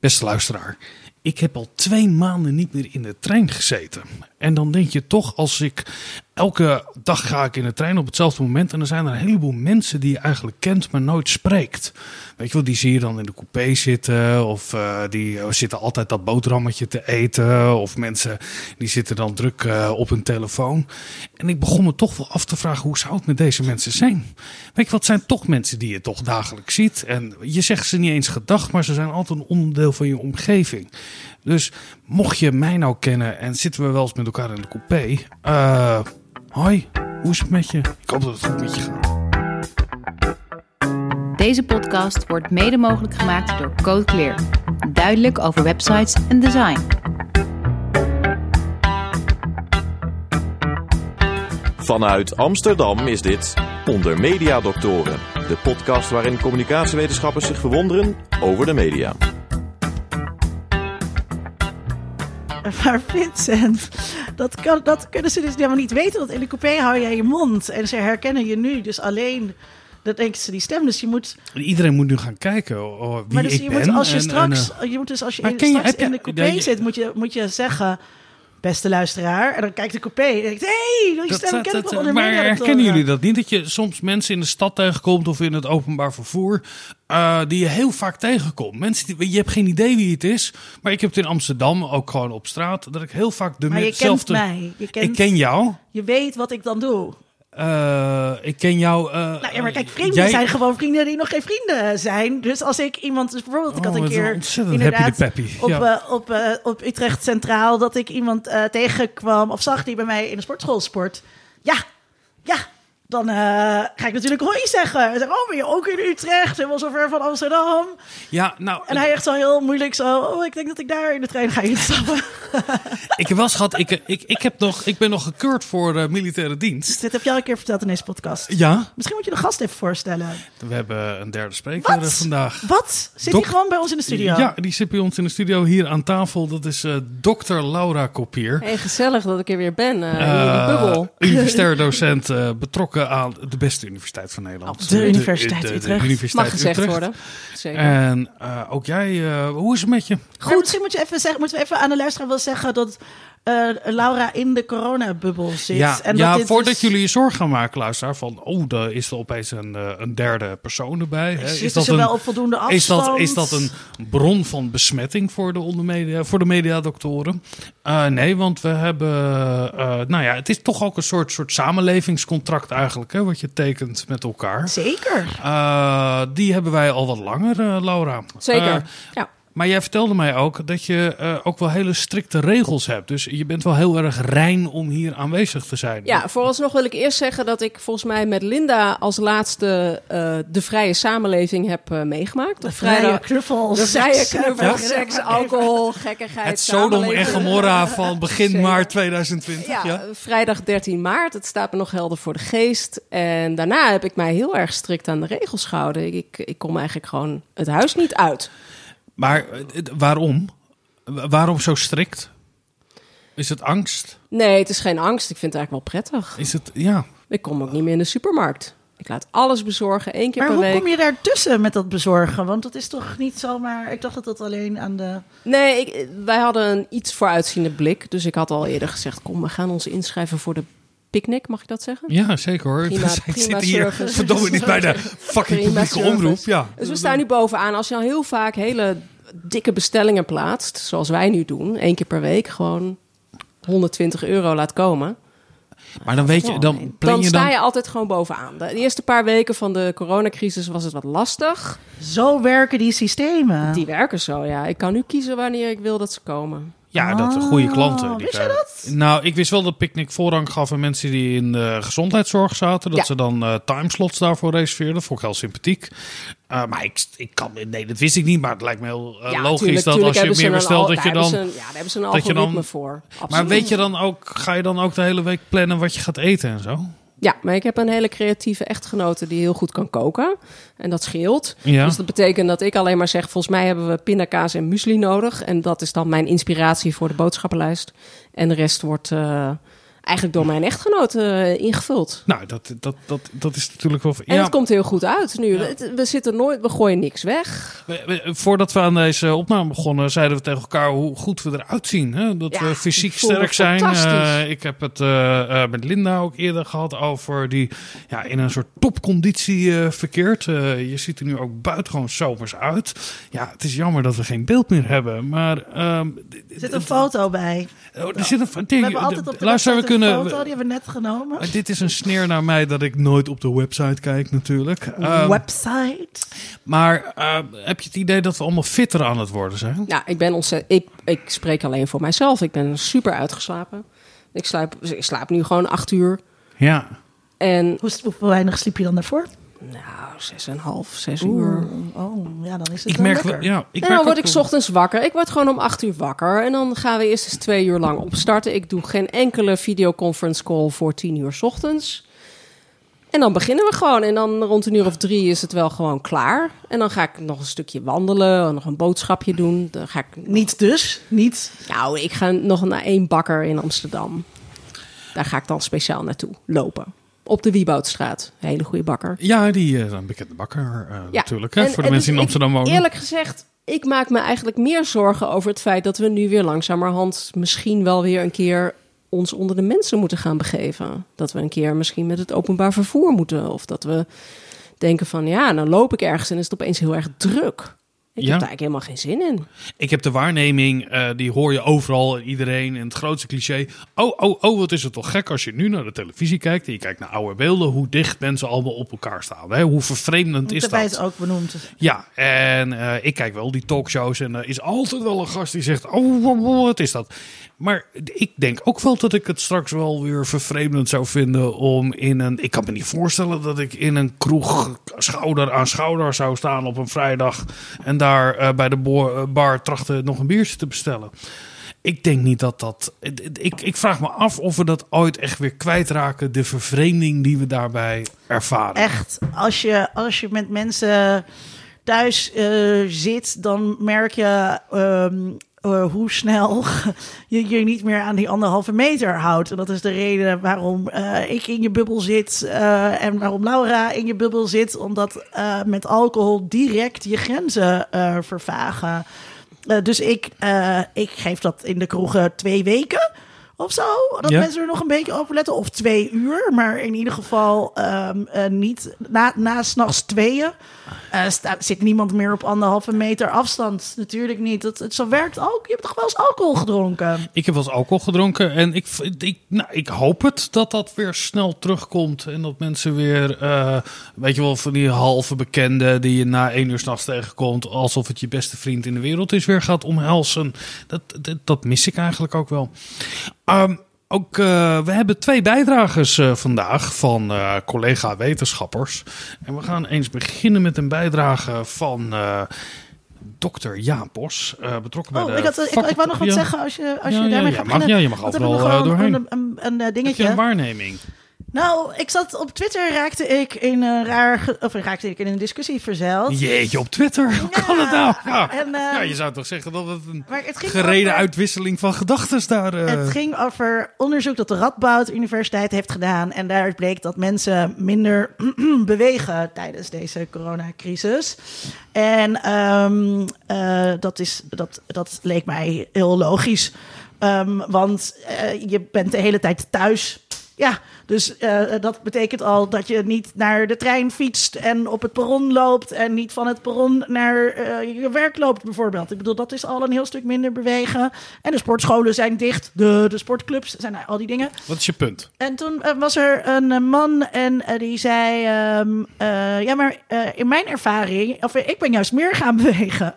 Beste luisteraar, ik heb al twee maanden niet meer in de trein gezeten. En dan denk je toch, als ik elke dag ga ik in de trein op hetzelfde moment. En dan zijn er een heleboel mensen die je eigenlijk kent, maar nooit spreekt. Weet je wel, die zie je dan in de coupé zitten. Of uh, die zitten altijd dat boterhammetje te eten. Of mensen die zitten dan druk uh, op hun telefoon. En ik begon me toch wel af te vragen, hoe zou het met deze mensen zijn? Weet je wat, zijn toch mensen die je toch dagelijks ziet. En je zegt ze niet eens gedacht, maar ze zijn altijd een onderdeel van je omgeving. Dus mocht je mij nou kennen en zitten we wel eens met elkaar in de coupé. Uh, hoi, hoe is het met je? Ik hoop dat het goed met je gaat. Deze podcast wordt mede mogelijk gemaakt door Code Clear. Duidelijk over websites en design. Vanuit Amsterdam is dit Onder Media Doctoren, de podcast waarin communicatiewetenschappers zich verwonderen over de media. Maar Vincent, dat, kan, dat kunnen ze dus helemaal niet weten. Want in de coupé hou jij je mond. En ze herkennen je nu dus alleen... Dat denken ze die stem. Dus je moet. Iedereen moet nu gaan kijken oh, wie maar dus ik je ben. Moet als je en, straks, en, uh, je moet dus als je in, ken je- straks heb je- in de coupé je- zit, moet je, moet je zeggen. Beste luisteraar. En dan kijkt de coupé. En denkt: hé, hey, dat- stem dat- ken ik wel onder maar herkennen doctoren. jullie dat niet? Dat je soms mensen in de stad tegenkomt of in het openbaar vervoer, eh, die je heel vaak tegenkomt. Mensen die, je hebt geen idee wie het is, maar ik heb het in Amsterdam ook gewoon op straat, dat ik heel vaak de Maar je kent dezelfde- mij. Je, kent, Ik ken jou. je weet wat ik dan doe. Eh, ik ken jou. eh, Nou ja, maar kijk, vrienden jij- zijn gewoon vrienden die nog geen vrienden zijn. Dus als ik iemand, dus bijvoorbeeld, ik had Oh, een keer inderdaad op, Ja. eh, op, eh, op Utrecht Centraal dat ik iemand eh, tegenkwam of zag die bij mij in de sportschool sport. Ja, ja. Dan eh, ga ik natuurlijk hoi zeggen. En zeg, oh, ben je ook in Utrecht? Helemaal zo ver van Amsterdam. Ja, nou, En hij echt zo heel moeilijk zo, oh, ik denk dat ik daar in de trein ga instappen. ik heb wel gehad, ik, ik, ik, heb nog, ik ben nog gekeurd voor eh, militaire dienst. Dit heb je al een keer verteld in deze podcast. Ja, Misschien moet je de gast even voorstellen. we hebben een derde spreker eh, Wat? vandaag. Wat? Zit Dok- hij gewoon bij ons in de studio? Ja, die zit bij ons in de studio hier aan tafel. Dat is eh dokter Laura Kopier. Hey, gezellig dat ik er weer ben eh, in jullie bubbel. universitair docent eh, betrokken aan de beste universiteit van Nederland. De Universiteit Utrecht. Universiteit Mag gezegd Utrecht. worden. Zeker. En eh, ook jij, eh, hoe is het met je? Maar misschien moet je even zeggen, moeten we even aan de luisteraar wel zeggen dat eh, Laura in de coronabubbel zit. Ja, en ja dat dit voordat dus- jullie je zorg gaan maken, luisteraar, van oh, daar is er opeens een, eh, een derde persoon erbij. Hè? Zitten Is dat, ze wel op voldoende afstand? is, dat, is dat een bron van besmetting voor de, ondermedia, voor de mediadoktoren? Eh, nee, want we hebben, eh, nou ja, het is toch ook een soort, soort samenlevingscontract eigenlijk, hè, wat je tekent met elkaar. Zeker. Eh, die hebben wij al wat langer, Laura. Zeker. Ja. Maar jij vertelde mij ook dat je eh, ook wel hele strikte regels hebt. Dus je bent wel heel erg rein om hier aanwezig te zijn. ja, vooralsnog wil ik eerst zeggen dat ik volgens mij met Linda als laatste eh, de vrije samenleving heb eh, meegemaakt. De vrije vrijdag. knuffel. De vrije seks, knuffel, ja. seks, alcohol, gekkigheid, Het Sodom en. Gomorra van begin maart 2020. Ja, Ja, vrijdag 13 maart. Het staat me nog helder voor de geest. En daarna heb ik mij heel erg strikt aan de regels gehouden. Ik, ik, ik kom eigenlijk gewoon het huis niet uit. Maar waarom? Wa- Waarom zo strikt? Is het angst? Nee, het is geen angst. Ik vind het eigenlijk wel prettig. Is het, ja. Ik kom ook niet meer in de supermarkt. Ik laat alles bezorgen, één keer Maar per hoe week. kom je daartussen met dat bezorgen? Want dat is toch niet zomaar... Ik dacht dat dat alleen aan de... Nee, ik, wij hadden een iets vooruitziende blik. Dus ik had al eerder gezegd... kom, we gaan ons inschrijven voor de picknick. Mag ik dat zeggen? Ja, zeker hoor. Prima- prima zitten hier service. verdomme niet bij de fucking Prima publieke service. omroep. Ja. Dus we staan nu bovenaan. Als je al heel vaak hele dikke bestellingen plaatst... zoals wij nu doen, één keer per week... gewoon 120 euro laat komen... Maar dan weet je, Oh, dan nee. plan dan je sta dan... je altijd gewoon bovenaan. De eerste paar weken van de coronacrisis was het wat lastig. Zo werken die systemen. Die werken zo, ja. Ik kan nu kiezen wanneer ik wil dat ze komen. Ja, dat goede klanten. Die wist jij krijgen- dat? Nou, ik wist wel dat Picnic voorrang gaf aan mensen die in de gezondheidszorg zaten. Dat Ja. ze dan eh timeslots daarvoor reserveerden. Dat vond ik heel sympathiek. Eh, maar ik, ik kan, nee, dat wist ik niet. Maar het lijkt me heel eh, ja, logisch tuurlijk, dat tuurlijk als je meer bestelt, al- dat je dan... hebben ze een- ja, daar hebben ze een dat je dan- algoritme voor. Maar weet je dan ook, ga je dan ook de hele week plannen wat je gaat eten en zo? Ja, maar ik heb een hele creatieve echtgenote die heel goed kan koken. En dat scheelt. Ja. Dus dat betekent dat ik alleen maar zeg... volgens mij hebben we pindakaas en muesli nodig. En dat is dan mijn inspiratie voor de boodschappenlijst. En de rest wordt eh, eigenlijk door mijn echtgenoot eh, ingevuld. Nou, dat, dat, dat, dat is natuurlijk wel... En ja, het komt heel goed uit nu. Het- We zitten nooit, we gooien niks weg. we- we- voordat we aan deze opname begonnen, zeiden we tegen elkaar hoe goed we eruit zien. Hè? Dat Ja, we fysiek sterk zijn. fantastisch. Eh, ik heb het eh, eh, met Linda ook eerder gehad over die ja, in een soort topconditie verkeert. Eh, je ziet er nu ook buitengewoon zomers uit. Ja, het is jammer dat we geen beeld meer hebben. Maar ehm, Er zit een foto bij. oh, er zit een We hebben altijd op de Luister, we website een kunnen. foto, die hebben we net genomen. Maar dit is een sneer naar mij dat ik nooit op de website kijk, natuurlijk. Ehm, Website. maar eh, heb je het idee dat we allemaal fitter aan het worden zijn? Ja, ik ben ontzettend. Ik, ik spreek alleen voor mijzelf. Ik ben super uitgeslapen. Ik slaap, ik slaap nu gewoon acht uur. Ja. En Hoe, hoe weinig sliep je dan daarvoor? Nou, zes en een half, zes uur. Oh, ja, dan is het Ik merk, lekker. ja, ik en merk dan word ik 's ochtends wakker. Ik word gewoon om acht uur wakker. En dan gaan we eerst eens twee uur lang opstarten. Ik doe geen enkele videoconference call voor tien uur 's ochtends. En dan beginnen we gewoon. En dan rond een uur of drie is het wel gewoon klaar. En dan ga ik nog een stukje wandelen. Nog een boodschapje doen. Dan ga ik Niet dus, niet. Nou, ik ga nog naar één bakker in Amsterdam. Daar ga ik dan speciaal naartoe lopen. Op de Wieboudstraat. Een hele goede bakker. Ja, die eh, een bekende bakker eh, natuurlijk. Hè, en- voor de en mensen dus in Amsterdam ik, wonen. Eerlijk gezegd, ik maak me eigenlijk meer zorgen over het feit dat we nu weer langzamerhand misschien wel weer een keer ons onder de mensen moeten gaan begeven. Dat we een keer misschien met het openbaar vervoer moeten. Of dat we denken van ja, dan loop ik ergens en is het opeens heel erg druk. Ik Ja. heb daar eigenlijk helemaal geen zin in. Ik heb de waarneming, eh, die hoor je overal, iedereen. En het grootste cliché. Oh, oh, oh, wat is het toch gek als je nu naar de televisie kijkt. En je kijkt naar oude beelden. Hoe dicht mensen allemaal op elkaar staan. Hè? Hoe vervreemdend is Daarbij dat? is ook benoemd. Ja, en eh, ik kijk wel die talkshows en er is altijd wel een gast die zegt, oh, wat is dat? Maar ik denk ook wel dat ik het straks wel weer vervreemdend zou vinden om in een... Ik kan me niet voorstellen dat ik in een kroeg schouder aan schouder zou staan op een vrijdag en daar eh, bij de eh, bar trachten nog een biertje te bestellen. Ik denk niet dat dat. Ik, ik vraag me af of we dat ooit echt weer kwijtraken. De vervreemding die we daarbij ervaren. Echt, als je, als je met mensen thuis eh, zit, dan merk je ehm, eh, hoe snel je je niet meer aan die anderhalve meter houdt. En dat is de reden waarom eh, ik in je bubbel zit eh, en waarom Laura in je bubbel zit. Omdat met alcohol direct je grenzen vervagen. Dus ik, ik geef dat in de kroegen twee weken of zo. Dat Ja. mensen er nog een beetje over letten. Of twee uur. Maar in ieder geval ehm, eh, niet na, na s'nachts tweeën. Sta- zit niemand meer op anderhalve meter afstand. Natuurlijk niet. Dat, het zo werkt ook. Je hebt toch wel eens alcohol gedronken? Ik heb wel eens alcohol gedronken en ik, ik, nou, ik hoop het dat dat weer snel terugkomt. En dat mensen weer, eh, weet je wel, van die halve bekende die je na één uur s'nachts tegenkomt. Alsof het je beste vriend in de wereld is, weer gaat omhelzen. Dat, dat, mis ik eigenlijk ook wel. Ehm, ook, eh, we hebben twee bijdragers eh, vandaag van eh, collega-wetenschappers. En we gaan eens beginnen met een bijdrage van dokter Jaap Bos, betrokken bij Oh, de ik, had, ik, ik wou nog wat zeggen als je, als Ja, je daarmee ja, gaat mag- beginnen. ja, je mag overal, doorheen. een, een, een, eh, Heb je dingetje. een waarneming? Nou, ik zat op Twitter raakte ik in een raar, of raakte ik in een discussie verzeild. Jeetje, op Twitter. Hoe kan het nou? Ja. En, eh, ja, je zou toch zeggen dat het een het gereden over- uitwisseling van gedachten daar... eh, Het ging over onderzoek dat de Radboud Universiteit heeft gedaan. En daaruit bleek dat mensen minder bewegen tijdens deze coronacrisis. En ehm, eh, dat, is, dat, dat leek mij heel logisch. Ehm, want je bent de hele tijd thuis. Ja, dus eh, dat betekent al dat je niet naar de trein fietst en op het perron loopt en niet van het perron naar eh, je werk loopt bijvoorbeeld. Ik bedoel, dat is al een heel stuk minder bewegen. En de sportscholen zijn dicht, de, de sportclubs zijn al die dingen. Wat is je punt? En toen eh, was er een man en die zei: ehm, eh, Ja, maar in mijn ervaring, of ik ben juist meer gaan bewegen.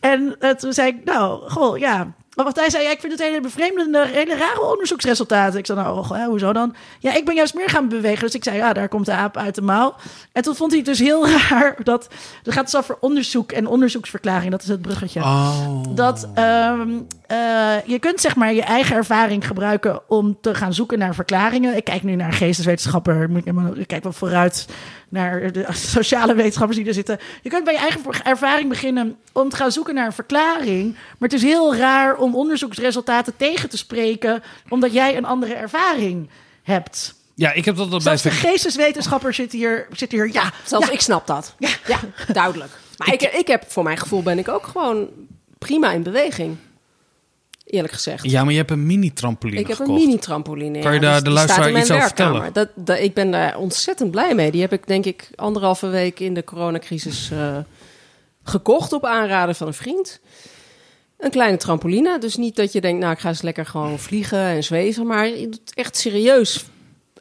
en toen zei ik: Nou, goh, ja. Want hij zei: ja, Ik vind het hele bevreemdende, hele rare onderzoeksresultaten. Ik zei: Nou, goh, hè, hoezo dan? Ja, ik ben juist meer gaan bewegen. Dus ik zei: Ja, daar komt de aap uit de mouw. En toen vond hij het dus heel raar dat. Het gaat dus over onderzoek en onderzoeksverklaring. Dat is het bruggetje Oh. dat ehm, eh, je kunt zeg maar je eigen ervaring gebruiken om te gaan zoeken naar verklaringen. Ik kijk nu naar een geesteswetenschapper. Ik kijk wel vooruit naar de sociale wetenschappers die er zitten. Je kunt bij je eigen ervaring beginnen om te gaan zoeken naar een verklaring. Maar het is heel raar om onderzoeksresultaten tegen te spreken, omdat jij een andere ervaring hebt. Ja, ik heb dat al bij Zelfs de geesteswetenschapper zit hier, zit hier ja, Zelfs ja, ik snap dat. Ja, duidelijk. Maar ik, ik heb, voor mijn gevoel ben ik ook gewoon prima in beweging. Eerlijk gezegd. Ja, maar je hebt een mini-trampoline ik heb gekocht. een mini-trampoline. Kan je daar Dus de luisteraar iets over vertellen? Dat, dat, ik ben daar ontzettend blij mee. Die heb ik denk ik anderhalve week in de coronacrisis eh, gekocht op aanraden van een vriend. Een kleine trampoline. Dus niet dat je denkt, nou ik ga eens lekker gewoon vliegen en zweven. Maar echt serieus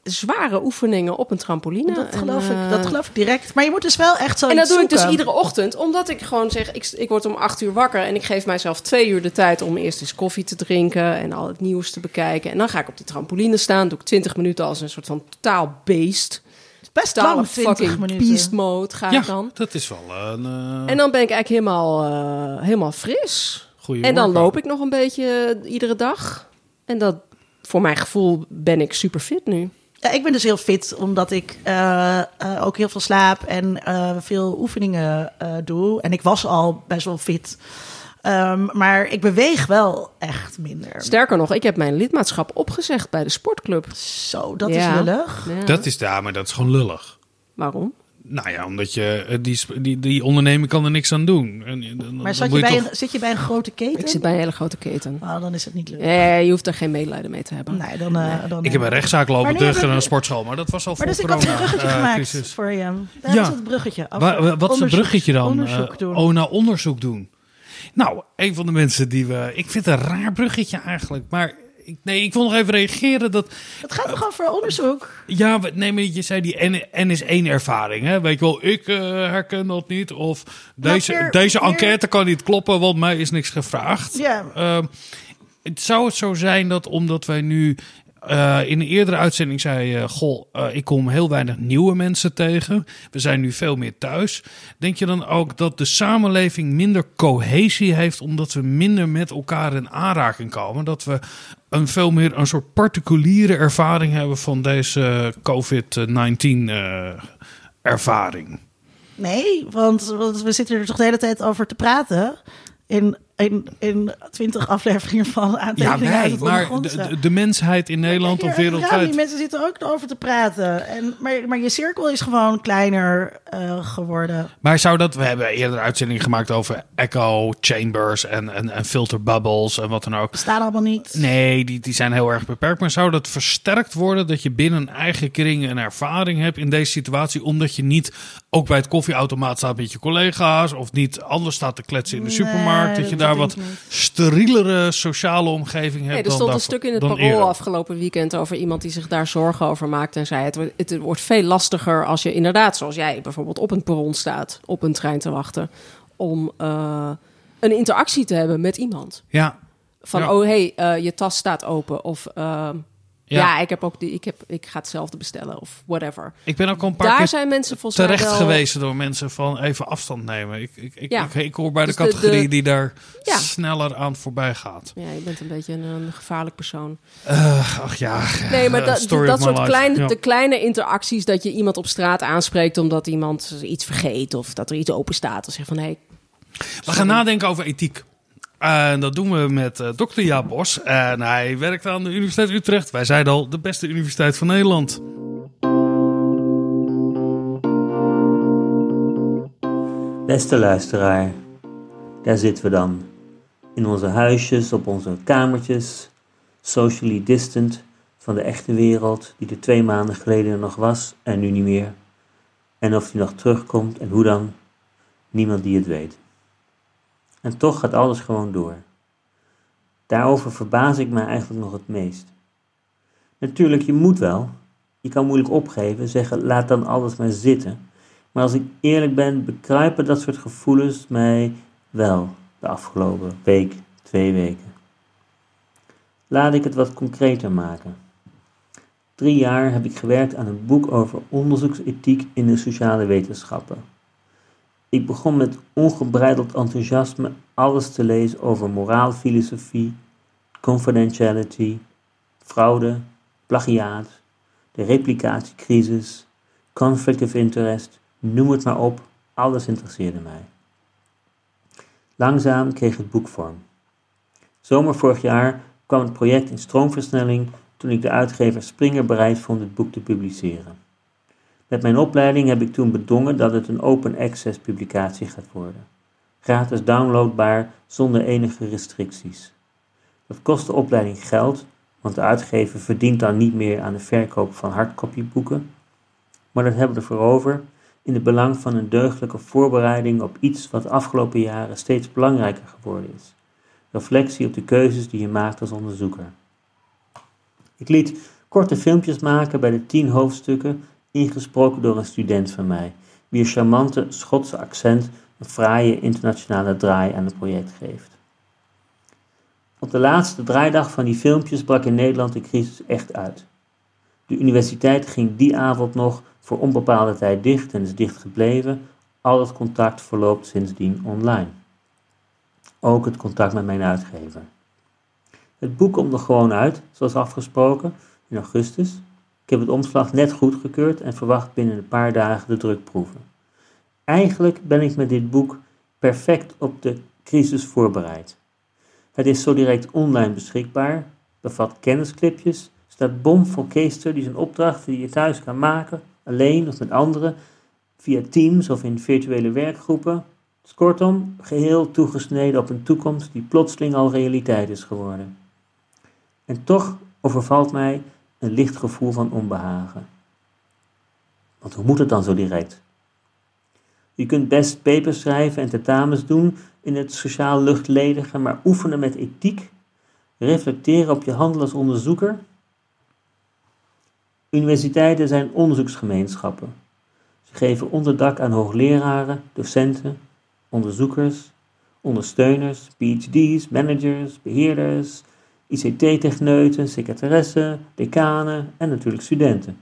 zware oefeningen op een trampoline. dat En, geloof, eh, ik, dat geloof ik direct. Maar je moet dus wel echt zo en dat doe ik dus iedere ochtend, omdat ik gewoon zeg: ik, ik word om acht uur wakker en ik geef mijzelf twee uur de tijd om eerst eens koffie te drinken en al het nieuws te bekijken. En dan ga ik op die trampoline staan, doe ik twintig minuten als een soort van totaal beest. Best lang, 20 fucking minuten. beast mode ga Ja, ik dan. dat is wel een eh En dan ben ik eigenlijk helemaal, eh, helemaal fris. goede En dan workout. loop ik nog een beetje eh, iedere dag. En dat, voor mijn gevoel, ben ik super fit nu. Ja, ik ben dus heel fit, omdat ik eh, eh, ook heel veel slaap en eh, veel oefeningen eh, doe. En ik was al best wel fit. Ehm, maar ik beweeg wel echt minder. Sterker nog, ik heb mijn lidmaatschap opgezegd bij de sportclub. Zo, dat Ja. is lullig. Ja. Dat is daar, maar dat is gewoon lullig. Waarom? Nou ja, omdat je eh, die, die, die onderneming kan er niks aan doen. En, en dan- Maar zat je bij toch- een, zit je bij een grote keten? Ik zit bij een hele grote keten. Oh, dan is het niet leuk. Ja, je hoeft er geen medelijden mee te hebben. Nee, dan, eh, dan, Ik heb een rechtszaak lopen Maar tegen een sportschool, maar dat was al Maar voor dus ik had een bruggetje eh, gemaakt crisis. voor je. Daar Ja. is het bruggetje. Wa- wat is een onderzoek- bruggetje dan? Onderzoek Eh, doen. oh, nou onderzoek doen. Nou, een van de mensen die we... Ik vind het een raar bruggetje eigenlijk, maar... Ik, nee, ik wil nog even reageren dat... Het gaat toch over onderzoek? Ja, nee, maar je zei die N, is één ervaring. Hè? Weet je wel, ik eh, herken dat niet. Of deze, meer- deze meer- enquête kan niet kloppen, want mij is niks gevraagd. Ja. Ehm, het zou het zo zijn dat omdat wij nu eh, in een eerdere uitzending zei je, goh, eh, ik kom heel weinig nieuwe mensen tegen. We zijn nu veel meer thuis. Denk je dan ook dat de samenleving minder cohesie heeft omdat we minder met elkaar in aanraking komen? Dat we een veel meer een soort particuliere ervaring hebben van deze COVID-19 eh, ervaring? Nee, want, we zitten er toch de hele tijd over te praten. In, in twintig afleveringen van Ja, aantekeningen wij, het maar de, de, mensheid in Nederland Ja, of ja, die wereldwijd. mensen zitten ook over te praten. En, maar, maar je cirkel is gewoon kleiner eh, geworden. Maar zou dat, we hebben eerder uitzendingen gemaakt over echo chambers en, en, en filter bubbles en wat dan ook. Bestaan allemaal niet. Nee, die, die zijn heel erg beperkt. Maar zou dat versterkt worden dat je binnen een eigen kring een ervaring hebt in deze situatie, omdat je niet ook bij het koffieautomaat staat met je collega's of niet anders staat te kletsen in de Nee, supermarkt, dat je dat daar wat sterielere sociale omgeving hebt. Nee, er dan stond een stuk in het parool eerder. afgelopen weekend over iemand die zich daar zorgen over maakt. En zei: het, wordt- het wordt veel lastiger als je inderdaad, zoals jij bijvoorbeeld, op een perron staat, op een trein te wachten. Om eh, een interactie te hebben met iemand. Ja, Van: Ja. oh hé, hey, eh, je tas staat open. Of ehm, Ja. ja. ik, heb ook die, ik, heb, ik ga hetzelfde bestellen. Of whatever. ik ben ook al een paar Daar keer zijn mensen volgens terecht wel... gewezen door mensen van even afstand nemen. Ik, ik, ik, Ja. ik, ik hoor bij Dus de de- categorie de- die daar Ja. sneller aan voorbij gaat. Ja, je bent een beetje een, een gevaarlijk persoon. Eh, ach ja. Nee, maar eh, dat, dat of soort kleine, de kleine interacties dat je iemand op straat aanspreekt omdat iemand iets vergeet of dat er iets open staat. Dan zeg je van hé, hey, We gaan nadenken over ethiek. En dat doen we met eh dokter Jaap Bos. En hij werkt aan de Universiteit Utrecht. Wij zeiden al, de beste universiteit van Nederland. Beste luisteraar, daar zitten we dan. In onze huisjes, op onze kamertjes, socially distant van de echte wereld die er twee maanden geleden nog was en nu niet meer. En of die nog terugkomt en hoe dan, niemand die het weet. En toch gaat alles gewoon door. Daarover verbaas ik me eigenlijk nog het meest. Natuurlijk, je moet wel. Je kan moeilijk opgeven, zeggen laat dan alles maar zitten. Maar als ik eerlijk ben, bekruipen dat soort gevoelens mij wel de afgelopen week, twee weken. Laat ik het wat concreter maken. Drie jaar heb ik gewerkt aan een boek over onderzoeksethiek in de sociale wetenschappen. In 2019 verscheen het boek. En Ik begon met ongebreideld enthousiasme alles te lezen over moraalfilosofie, confidentiality, fraude, plagiaat, de replicatiecrisis, conflict of interest, noem het maar op, alles interesseerde mij. Langzaam kreeg het boek vorm. Zomer vorig jaar kwam het project in stroomversnelling toen ik de uitgever Springer bereid vond het boek te publiceren. Met mijn opleiding heb ik toen bedongen dat het een open access publicatie gaat worden. Gratis downloadbaar zonder enige restricties. Dat kost de opleiding geld, want de uitgever verdient dan niet meer aan de verkoop van hardcopyboeken. Maar dat hebben we ervoor over in het belang van een deugdelijke voorbereiding op iets wat de afgelopen jaren steeds belangrijker geworden is. Reflectie op de keuzes die je maakt als onderzoeker. Ik liet korte filmpjes maken bij de tien hoofdstukken, ingesproken door een student van mij, wier charmante Schotse accent een fraaie internationale draai aan het project geeft. Op de laatste draaidag van die filmpjes brak in Nederland de crisis echt uit. De universiteit ging die avond nog voor onbepaalde tijd dicht en is dicht gebleven. Al het contact verloopt sindsdien online. Ook het contact met mijn uitgever. Het boek komt nog gewoon uit, zoals afgesproken, in augustus. Ik heb het omslag net goedgekeurd en verwacht binnen een paar dagen de drukproeven. Eigenlijk ben ik met dit boek perfect op de crisis voorbereid. Het is zo direct online beschikbaar, bevat kennisclipjes, staat bomvol case studies en opdrachten die je thuis kan maken, alleen of met anderen, via Teams of in virtuele werkgroepen. Dus kortom, geheel toegesneden op een toekomst die plotseling al realiteit is geworden. En toch overvalt mij een licht gevoel van onbehagen. Want hoe moet het dan zo direct? Je kunt best papers schrijven en tentamens doen in het sociaal luchtledige, maar oefenen met ethiek, reflecteren op je handel als onderzoeker. Universiteiten zijn onderzoeksgemeenschappen. Ze geven onderdak aan hoogleraren, docenten, onderzoekers, ondersteuners, PhD's, managers, beheerders, ICT-techneuten, secretaressen, decanen en natuurlijk studenten.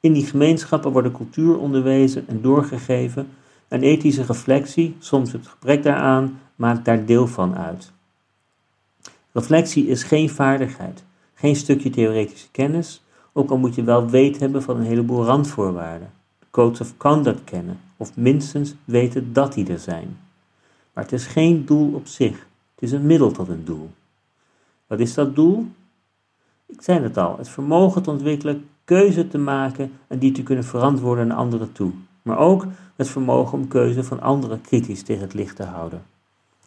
In die gemeenschappen worden cultuur onderwezen en doorgegeven en ethische reflectie, soms het gebrek daaraan, maakt daar deel van uit. Reflectie is geen vaardigheid, geen stukje theoretische kennis, ook al moet je wel weet hebben van een heleboel randvoorwaarden, codes of conduct kennen, of minstens weten dat die er zijn. Maar het is geen doel op zich, het is een middel tot een doel. Wat is dat doel? Ik zei het al, het vermogen te ontwikkelen keuze te maken en die te kunnen verantwoorden aan anderen toe. Maar ook het vermogen om keuze van anderen kritisch tegen het licht te houden.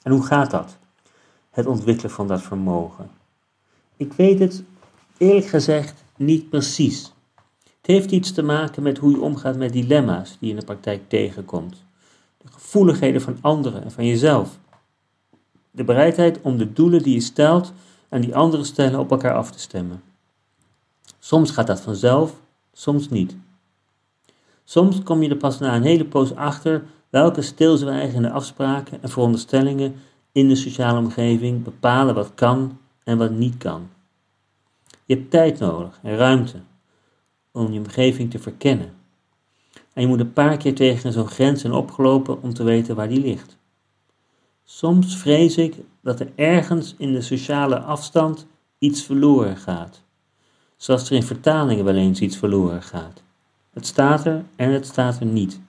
En hoe gaat dat? Het ontwikkelen van dat vermogen. Ik weet het eerlijk gezegd niet precies. Het heeft iets te maken met hoe je omgaat met dilemma's die je in de praktijk tegenkomt. De gevoeligheden van anderen en van jezelf. De bereidheid om de doelen die je stelt en die anderen stellen op elkaar af te stemmen. Soms gaat dat vanzelf, soms niet. Soms kom je er pas na een hele poos achter welke stilzwijgende afspraken en veronderstellingen in de sociale omgeving bepalen wat kan en wat niet kan. Je hebt tijd nodig en ruimte om je omgeving te verkennen. En je moet een paar keer tegen zo'n grens zijn opgelopen om te weten waar die ligt. Soms vrees ik dat er ergens in de sociale afstand iets verloren gaat. Zoals er in vertalingen wel eens iets verloren gaat. Het staat er en het staat er niet.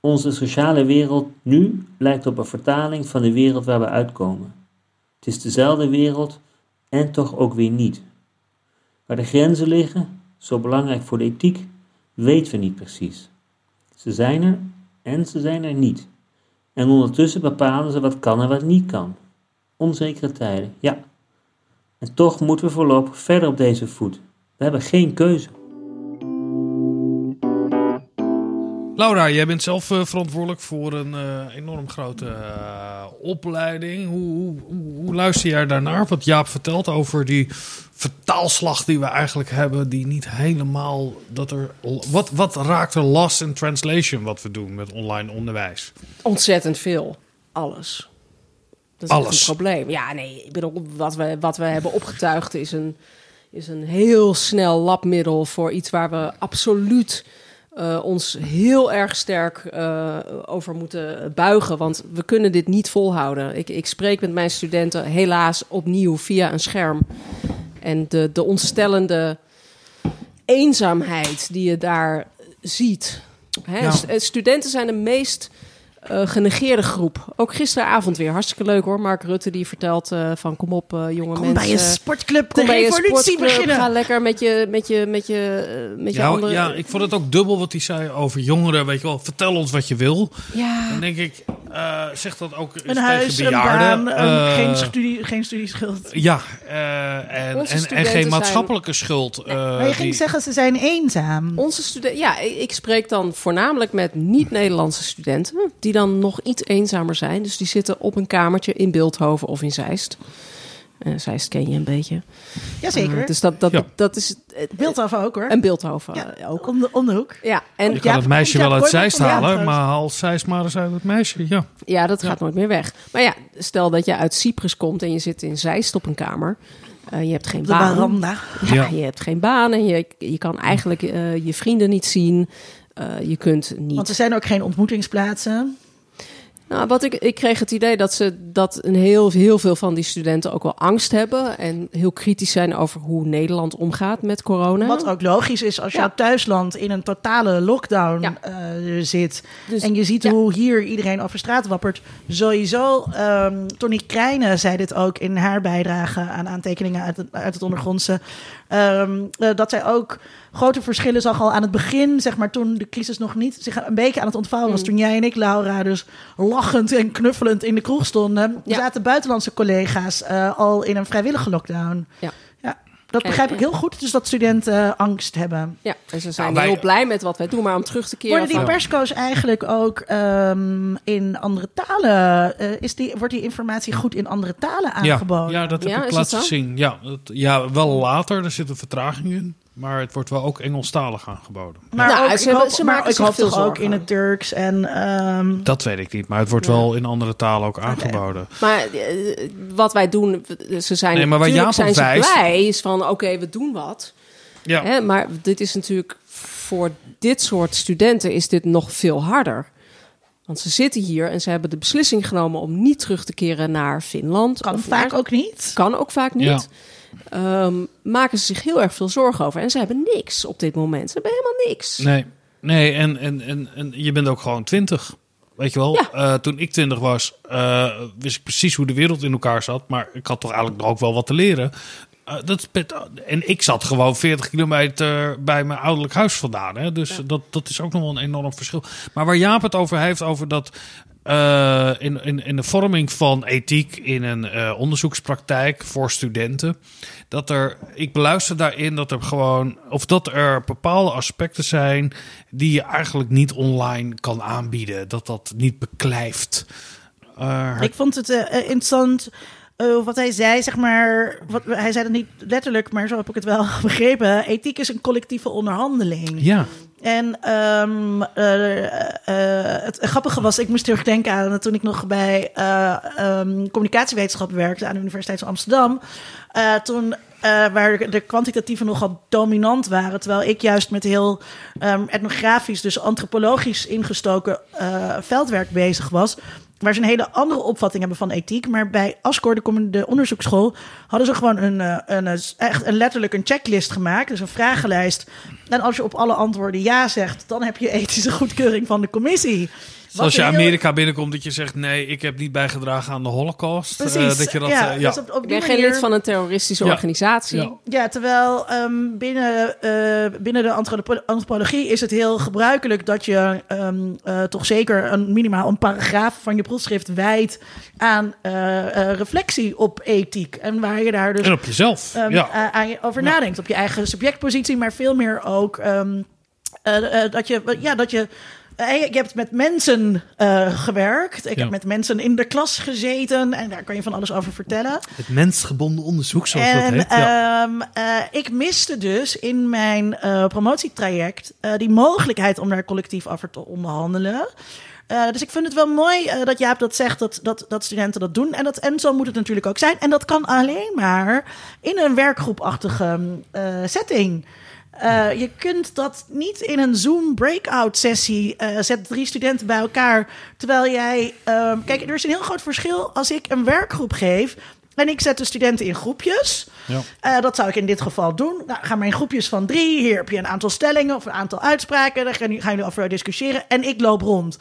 Onze sociale wereld nu lijkt op een vertaling van de wereld waar we uitkomen. Het is dezelfde wereld en toch ook weer niet. Waar de grenzen liggen, zo belangrijk voor de ethiek, weten we niet precies. Ze zijn er en ze zijn er niet. En ondertussen bepalen ze wat kan en wat niet kan. Onzekere tijden, ja. En toch moeten we voorlopig verder op deze voet. We hebben geen keuze. Laura, jij bent zelf uh, verantwoordelijk voor een uh, enorm grote uh, opleiding. Hoe, hoe, hoe, luister jij daarnaar? Wat Jaap vertelt over die vertaalslag die we eigenlijk hebben, die niet helemaal dat er. Wat, wat raakt er lost in translation wat we doen met online onderwijs? Ontzettend veel. Alles. Dat is Alles. een probleem. Ja, nee, ik bedoel, wat we, wat we hebben opgetuigd is een, is een heel snel labmiddel voor iets waar we absoluut eh, ons heel erg sterk eh, over moeten buigen. Want we kunnen dit niet volhouden. Ik, ik spreek met mijn studenten helaas opnieuw via een scherm. En de, de ontstellende eenzaamheid die je daar ziet. Hè? Eh, Studenten zijn de meest eh, genegeerde groep. Ook gisteravond weer. Hartstikke leuk hoor. Mark Rutte die vertelt eh, van kom op eh, jonge Kom mensen. bij je sportclub de Kom bij je revolutie sportclub, beginnen. Ga lekker met je, met je, met je, met je Ja, andere... ja, ik vond het ook dubbel wat hij zei over jongeren. Weet je wel, vertel ons wat je wil. Ja. Dan denk ik, eh, zeg dat ook Een huis, tegen een bejaarden. baan, Eh, geen, studie, geen studieschuld. Ja, eh, en, en, geen zijn- maatschappelijke schuld. eh, maar je ging die- zeggen, ze zijn eenzaam. Onze studenten, ja, ik ik spreek dan voornamelijk met niet-Nederlandse studenten, die dan nog iets eenzamer zijn. Dus die zitten op een kamertje in Beeldhoven of in Zeist. Eh Zeist ken je een beetje. Jazeker. Eh, dus dat, dat, Ja. dat is eh, Beeldhoven ook hoor. en Beeldhoven ja, ook. Om de, om de hoek. Ja, en Je kan Ja, het meisje ja, wel uit Zeist ja, halen, maar haal Zeist maar eens uit het meisje. Ja. ja, dat gaat nooit meer weg. Maar ja, stel dat je uit Cyprus komt en je zit in Zeist op een kamer. Eh, je hebt geen baan. veranda. Ja, Ja. je hebt geen baan en je, je kan eigenlijk eh, je vrienden niet zien. Eh, je kunt niet. Want er zijn ook geen ontmoetingsplaatsen. Nou, wat ik, ik kreeg het idee dat ze dat een heel, heel veel van die studenten ook wel angst hebben en heel kritisch zijn over hoe Nederland omgaat met corona. Wat ook logisch is als je op thuisland in een totale lockdown eh, zit. Dus- en je ziet hoe hier iedereen over straat wappert. Sowieso, ehm Tony Krijnen zei dit ook in haar bijdrage aan aantekeningen uit het, uit het ondergrondse. Ehm, eh, dat zij ook grote verschillen zag al aan het begin, zeg maar toen de crisis nog niet zich een beetje aan het ontvouwen was. Mm. Toen jij en ik, Laura, dus lachend en knuffelend in de kroeg stonden, Ja. zaten buitenlandse collega's eh, al in een vrijwillige lockdown. Ja. Ja dat begrijp ik heel goed, dus dat studenten eh, angst hebben. Ja, en ze zijn Nou, wij- heel blij met wat wij doen, maar om terug te keren. Worden die van- persco's eigenlijk ook ehm, in andere talen? eh, is die, wordt die informatie goed in andere talen Ja, aangeboden? ja, dat heb Ja, ik laten zien. Ja, ja, wel later, er zit een vertraging in. Maar het wordt wel ook Engelstalig aangeboden. Maar Nou, ook, ze ik hebben- hoop, ze maar maken zich veel ook zorgen. in het Turks en... ehm, Dat weet ik niet, maar het wordt Ja. wel in andere talen ook aangeboden. Maar eh, wat wij doen, ze zijn Nee, maar waar natuurlijk Jaap zijn ze wijst- blij, is van oké, we doen wat. Ja, Hè, maar dit is natuurlijk voor dit soort studenten is dit nog veel harder. Want ze zitten hier en ze hebben de beslissing genomen om niet terug te keren naar Finland. kan of vaak naar- ook niet. Kan ook vaak niet. Ehm, maken ze zich heel erg veel zorgen over. En ze hebben niks op dit moment. Ze hebben helemaal niks. nee, nee en, en, en, en je bent ook gewoon twintig. Weet je wel, Ja. Eh, toen ik twintig was, eh, wist ik precies hoe de wereld in elkaar zat. Maar ik had toch eigenlijk nog ook wel wat te leren. Eh, dat en ik zat gewoon 40 kilometer bij mijn ouderlijk huis vandaan. Hè? Dus dat, dat is ook nog wel een enorm verschil. Maar waar Jaap het over heeft, over dat eh, in, in, in de vorming van ethiek in een eh, onderzoekspraktijk voor studenten. Dat er, ik beluister daarin dat er gewoon, of dat er bepaalde aspecten zijn die je eigenlijk niet online kan aanbieden. Dat dat niet beklijft. Eh, Ik vond het interessant wat hij zei, zeg maar. Wat, hij zei het niet letterlijk, maar zo heb ik het wel begrepen. Ethiek is een collectieve onderhandeling. ja, En ehm, eh, eh, het grappige was, ik moest heel erg denken aan toen ik nog bij eh, ehm, communicatiewetenschappen werkte aan de Universiteit van Amsterdam. Toen waar de kwantitatieven nogal dominant waren, terwijl ik juist met heel ehm, etnografisch, dus antropologisch ingestoken veldwerk bezig was. Waar ze een hele andere opvatting hebben van ethiek. Maar bij ASCOR, de, de onderzoeksschool, hadden ze gewoon een, eh, een, eh, echt een, letterlijk een checklist gemaakt. Dus een vragenlijst. En als je op alle antwoorden ja zegt, dan heb je ethische goedkeuring van de commissie. Als je heel- Amerika binnenkomt, dat je zegt: nee, ik heb niet bijgedragen aan de Holocaust. Eh, dat je dat, ja, ja. dus op, op Ik ben geen lid van een terroristische Ja. organisatie. Ja. Ja, terwijl ehm, binnen, eh, binnen de antropo- antropologie is het heel gebruikelijk dat je ehm, eh, toch zeker een, minimaal een paragraaf van je proefschrift wijdt aan eh, eh, reflectie op ethiek. En waar je daar dus En op jezelf. ja. a- aan je over Ja. nadenkt. Op je eigen subjectpositie, maar veel meer ook ehm, eh, eh, dat je, ja, dat je. Eh, je hebt met mensen eh, gewerkt. Ik Ja. heb met mensen in de klas gezeten. En daar kan je van alles over vertellen. Het mensgebonden onderzoek, zoals dat En heet. Ja. ehm, eh, ik miste dus in mijn promotietraject die mogelijkheid om daar collectief over te onderhandelen. Dus ik vind het wel mooi dat Jaap dat zegt, dat, dat, dat studenten dat doen. En, dat, en zo moet het natuurlijk ook zijn. En dat kan alleen maar in een werkgroepachtige eh, setting. Eh, je kunt dat niet in een Zoom breakout sessie. eh zet drie studenten bij elkaar. Terwijl jij. ehm, kijk, er is een heel groot verschil als ik een werkgroep geef. En ik zet de studenten in groepjes. Ja. Eh, dat zou ik in dit geval doen. Nou, ga maar in groepjes van drie. Hier heb je een aantal stellingen of een aantal uitspraken. Daar gaan jullie- gaan jullie over discussiëren. En ik loop rond.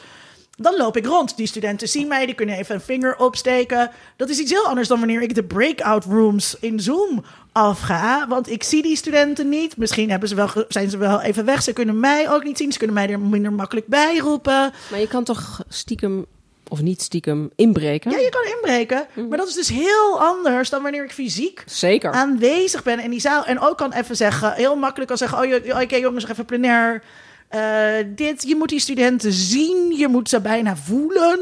Dan loop ik rond. Die studenten zien mij, die kunnen even een vinger opsteken. Dat is iets heel anders dan wanneer ik de breakout rooms in Zoom afga. Want ik zie die studenten niet. Misschien hebben ze wel, zijn ze wel even weg. Ze kunnen mij ook niet zien. Ze kunnen mij er minder makkelijk bij roepen. Maar je kan toch stiekem, of niet stiekem, inbreken? Ja, je kan inbreken. Maar dat is dus heel anders dan wanneer ik fysiek Zeker. aanwezig ben in die zaal. En ook kan even zeggen, heel makkelijk kan zeggen... oh, je- oké jongens, nog even plenair. Eh, dit, je moet die studenten zien. Je moet ze bijna voelen.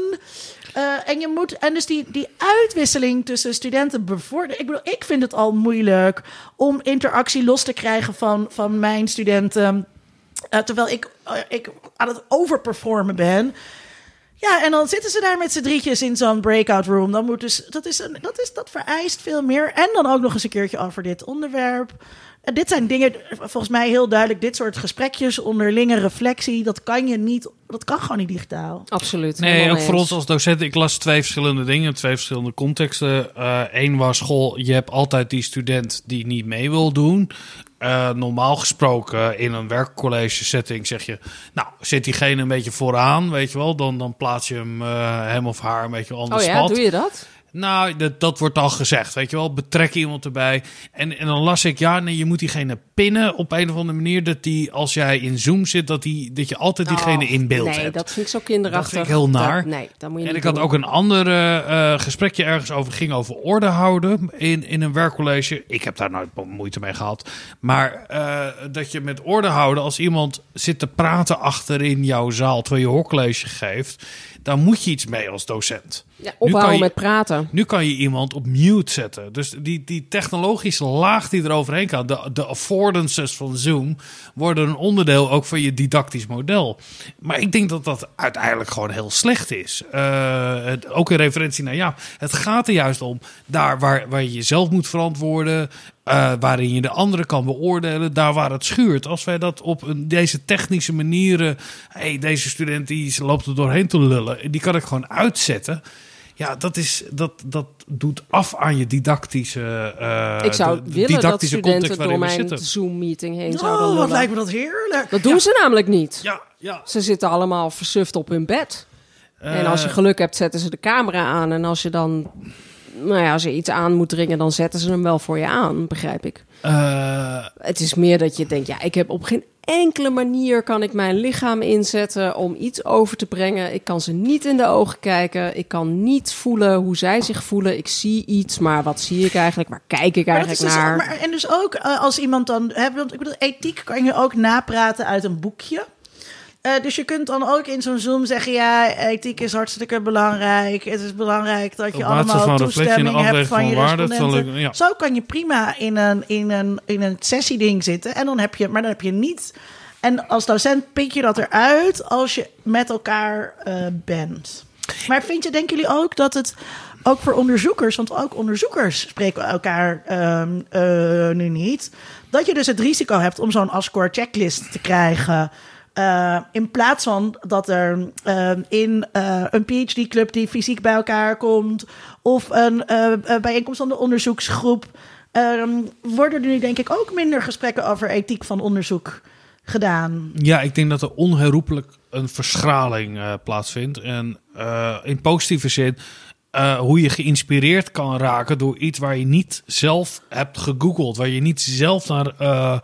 Eh, en je moet, en dus die, die uitwisseling tussen studenten bevorderen. Ik bedoel, ik vind het al moeilijk om interactie los te krijgen van, van mijn studenten. Eh, terwijl ik, eh, ik aan het overperformen ben. Ja, en dan zitten ze daar met z'n drietjes in zo'n breakout room. Dan moet dus, dat, is een, dat, is, dat vereist veel meer. En dan ook nog eens een keertje over dit onderwerp. En dit zijn dingen, volgens mij heel duidelijk, dit soort gesprekjes, onderlinge reflectie, dat kan je niet, dat kan gewoon niet digitaal. Absoluut. Nee, ook voor ons als docent. Ik las twee verschillende dingen, twee verschillende contexten. Eén was school, je hebt altijd die student die niet mee wil doen. Eh, normaal gesproken in een werkcollege setting zeg je... nou, zit diegene een beetje vooraan, weet je wel... dan, dan plaats je hem, eh, hem of haar een beetje the Oh ja, spot. doe je dat? Nou, dat, dat wordt al gezegd, weet je wel. Betrek iemand erbij. En, en dan las ik, ja, nee, je moet diegene pinnen op een of andere manier. Dat die, als jij in Zoom zit, dat, die, dat je altijd diegene Oh, in beeld nee, hebt. dat vind ik zo kinderachtig. Dat vind ik heel naar. Dat- nee, dat moet je En niet ik had ook een ander eh, gesprekje ergens over, ging over orde houden in, in een werkcollege. Ik heb daar nooit moeite mee gehad. Maar eh, dat je met orde houden, als iemand zit te praten achter in jouw zaal terwijl je hoorcollege geeft, dan moet je iets mee als docent. Ja, ophouden je- met praten. Nu kan je iemand op mute zetten. Dus die, die technologische laag die er overheen kan, de, de affordances van Zoom, worden een onderdeel ook van je didactisch model. Maar ik denk dat dat uiteindelijk gewoon heel slecht is. Eh, het, ook in referentie naar jou. Het gaat er juist om daar waar, waar je jezelf moet verantwoorden. eh, waarin je de andere kan beoordelen, daar waar het schuurt. Als wij dat op een, deze technische manieren. Hey, deze student die loopt er doorheen te lullen. Die kan ik gewoon uitzetten. Ja, dat, is, dat, dat doet af aan je didactische, eh, ik zou de willen dat didactische studenten door mijn. Zoom-meeting heen zouden Oh, lullen. wat lijkt me dat heerlijk. Dat doen ze namelijk niet. Ja, ja. Ze zitten allemaal versuft op hun bed. en als je Eh, geluk hebt, zetten ze de camera aan. En als je dan, nou ja, als je iets aan moet dringen, dan zetten ze hem wel voor je aan, begrijp ik. eh, Het is meer dat je denkt, ja, ik heb op geen enkele manier kan ik mijn lichaam inzetten om iets over te brengen. Ik kan ze niet in de ogen kijken. Ik kan niet voelen hoe zij zich voelen. Ik zie iets, maar wat zie ik eigenlijk? Waar kijk ik eigenlijk dus, naar? maar, en dus ook eh, als iemand dan... Hè, want ik bedoel, ethiek kan je ook napraten uit een boekje. Eh, dus je kunt dan ook in zo'n Zoom zeggen... ja, ethiek is hartstikke belangrijk. Het is belangrijk dat je allemaal van reflectie en toestemming hebt van je respondenten. ik- ja. Zo kan je prima in een, in, een, in een sessieding zitten. En dan heb je, maar dan heb je niet... En als docent pik je dat eruit als je met elkaar eh, bent. Maar vind je, denken jullie ook dat het ook voor onderzoekers, want ook onderzoekers spreken elkaar ehm, eh, nu niet, dat je dus het risico hebt om zo'n ASCOR checklist te krijgen. Eh, in plaats van dat er ehm, in eh, een PhD-club die fysiek bij elkaar komt, of een eh, eh, bijeenkomst van de onderzoeksgroep, ehm, worden er nu denk ik ook minder gesprekken over ethiek van onderzoek gedaan. Ja, ik denk dat er onherroepelijk een verschraling eh, plaatsvindt. En eh, in positieve zin, eh, hoe je geïnspireerd kan raken door iets waar je niet zelf hebt gegoogeld, waar je niet zelf naar eh,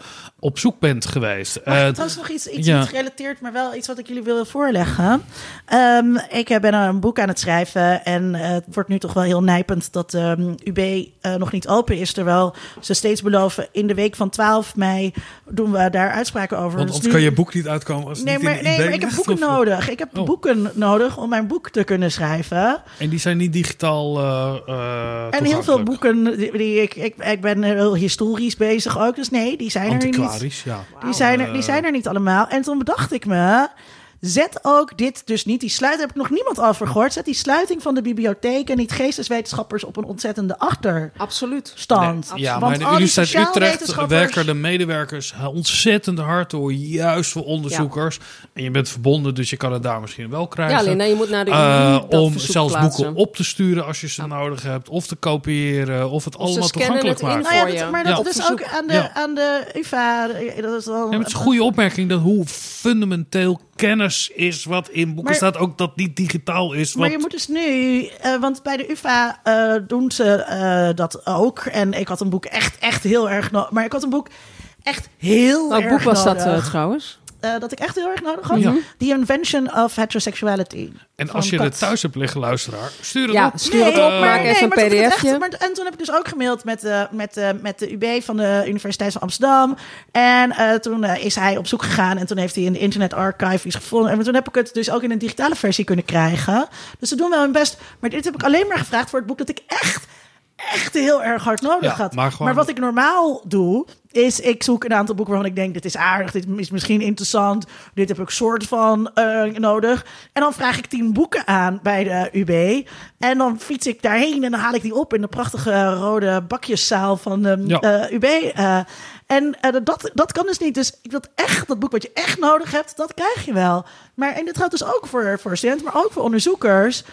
op zoek bent geweest. Mag Eh, ik trouwens nog iets, iets ja. niet gerelateerd, maar wel iets wat ik jullie wil voorleggen. Ehm, ik eh, ben een boek aan het schrijven en eh, het wordt nu toch wel heel nijpend dat ehm, UB eh, nog niet open is. Terwijl ze steeds beloven, in de week van 12 mei doen we daar uitspraken over. want Dus anders nu- kan je boek niet uitkomen als het Nee, niet maar, in de nee, maar ik heb boeken of- nodig. Ik heb Oh. boeken nodig om mijn boek te kunnen schrijven. En die zijn niet digitaal eh eh En heel veel boeken die, die ik, ik... Ik ben heel historisch bezig ook, dus nee, die zijn er niet. Ja. Die zijn, er, die zijn er niet allemaal. En toen bedacht ik me, Zet ook dit dus niet, die sluiting heb ik nog niemand over gehoord. Zet die sluiting van de bibliotheek en niet geesteswetenschappers op een ontzettende achterstand. Absoluut. Ja, Want maar in de Universiteit Utrecht werken de medewerkers ontzettend hard door, juist voor onderzoekers. En je bent verbonden, dus je kan het daar misschien wel krijgen. Ja, alleen nou, je moet naar de dat om zelfs plaatsen. boeken op te sturen als je ze nodig hebt, of te kopiëren, of het Of allemaal toegankelijk maken. Nou ja, dat, maar dat is ook aan de, Ja. aan de UvA. Dat is dan, Ja, maar het is een goede opmerking dat hoe fundamenteel kennis is wat in boeken Maar- staat, ook dat niet digitaal is. Maar Wat, je moet dus nu, eh, want bij de UvA eh, doen ze eh, dat ook. En ik had een boek echt, echt heel erg nodig. Maar ik had een boek echt heel Welk erg boek was dat nodig. trouwens? Eh, dat ik echt heel erg nodig had. Ja. The Invention of Heterosexuality. en van als je Kat. het thuis hebt liggen, luisteraar, stuur het Ja, op. stuur het Nee, op, eh, maak even een maar pdfje. echt- maar, en toen heb ik dus ook gemaild met, de met, de met de UB van de Universiteit van Amsterdam. En eh, toen eh, is hij op zoek gegaan en toen heeft hij in de Internet Archive iets gevonden. En toen heb ik het dus ook in een digitale versie kunnen krijgen. Dus ze doen wel hun best. Maar dit heb ik alleen maar gevraagd voor het boek dat ik echt, echt heel erg hard nodig Ja, had. maar gewoon- wat ik normaal doe, is ik zoek een aantal boeken waarvan ik denk, dit is aardig, dit is misschien interessant, dit heb ik soort van eh, nodig. En dan vraag ik tien boeken aan bij de UB. En dan fiets ik daarheen en dan haal ik die op in de prachtige rode bakjeszaal van de Ja. eh, UB. eh. en dat, dat kan dus niet. Dus ik dat echt, dat boek wat je echt nodig hebt, dat krijg je wel. Maar en dit geldt dus ook voor, voor studenten, maar ook voor onderzoekers.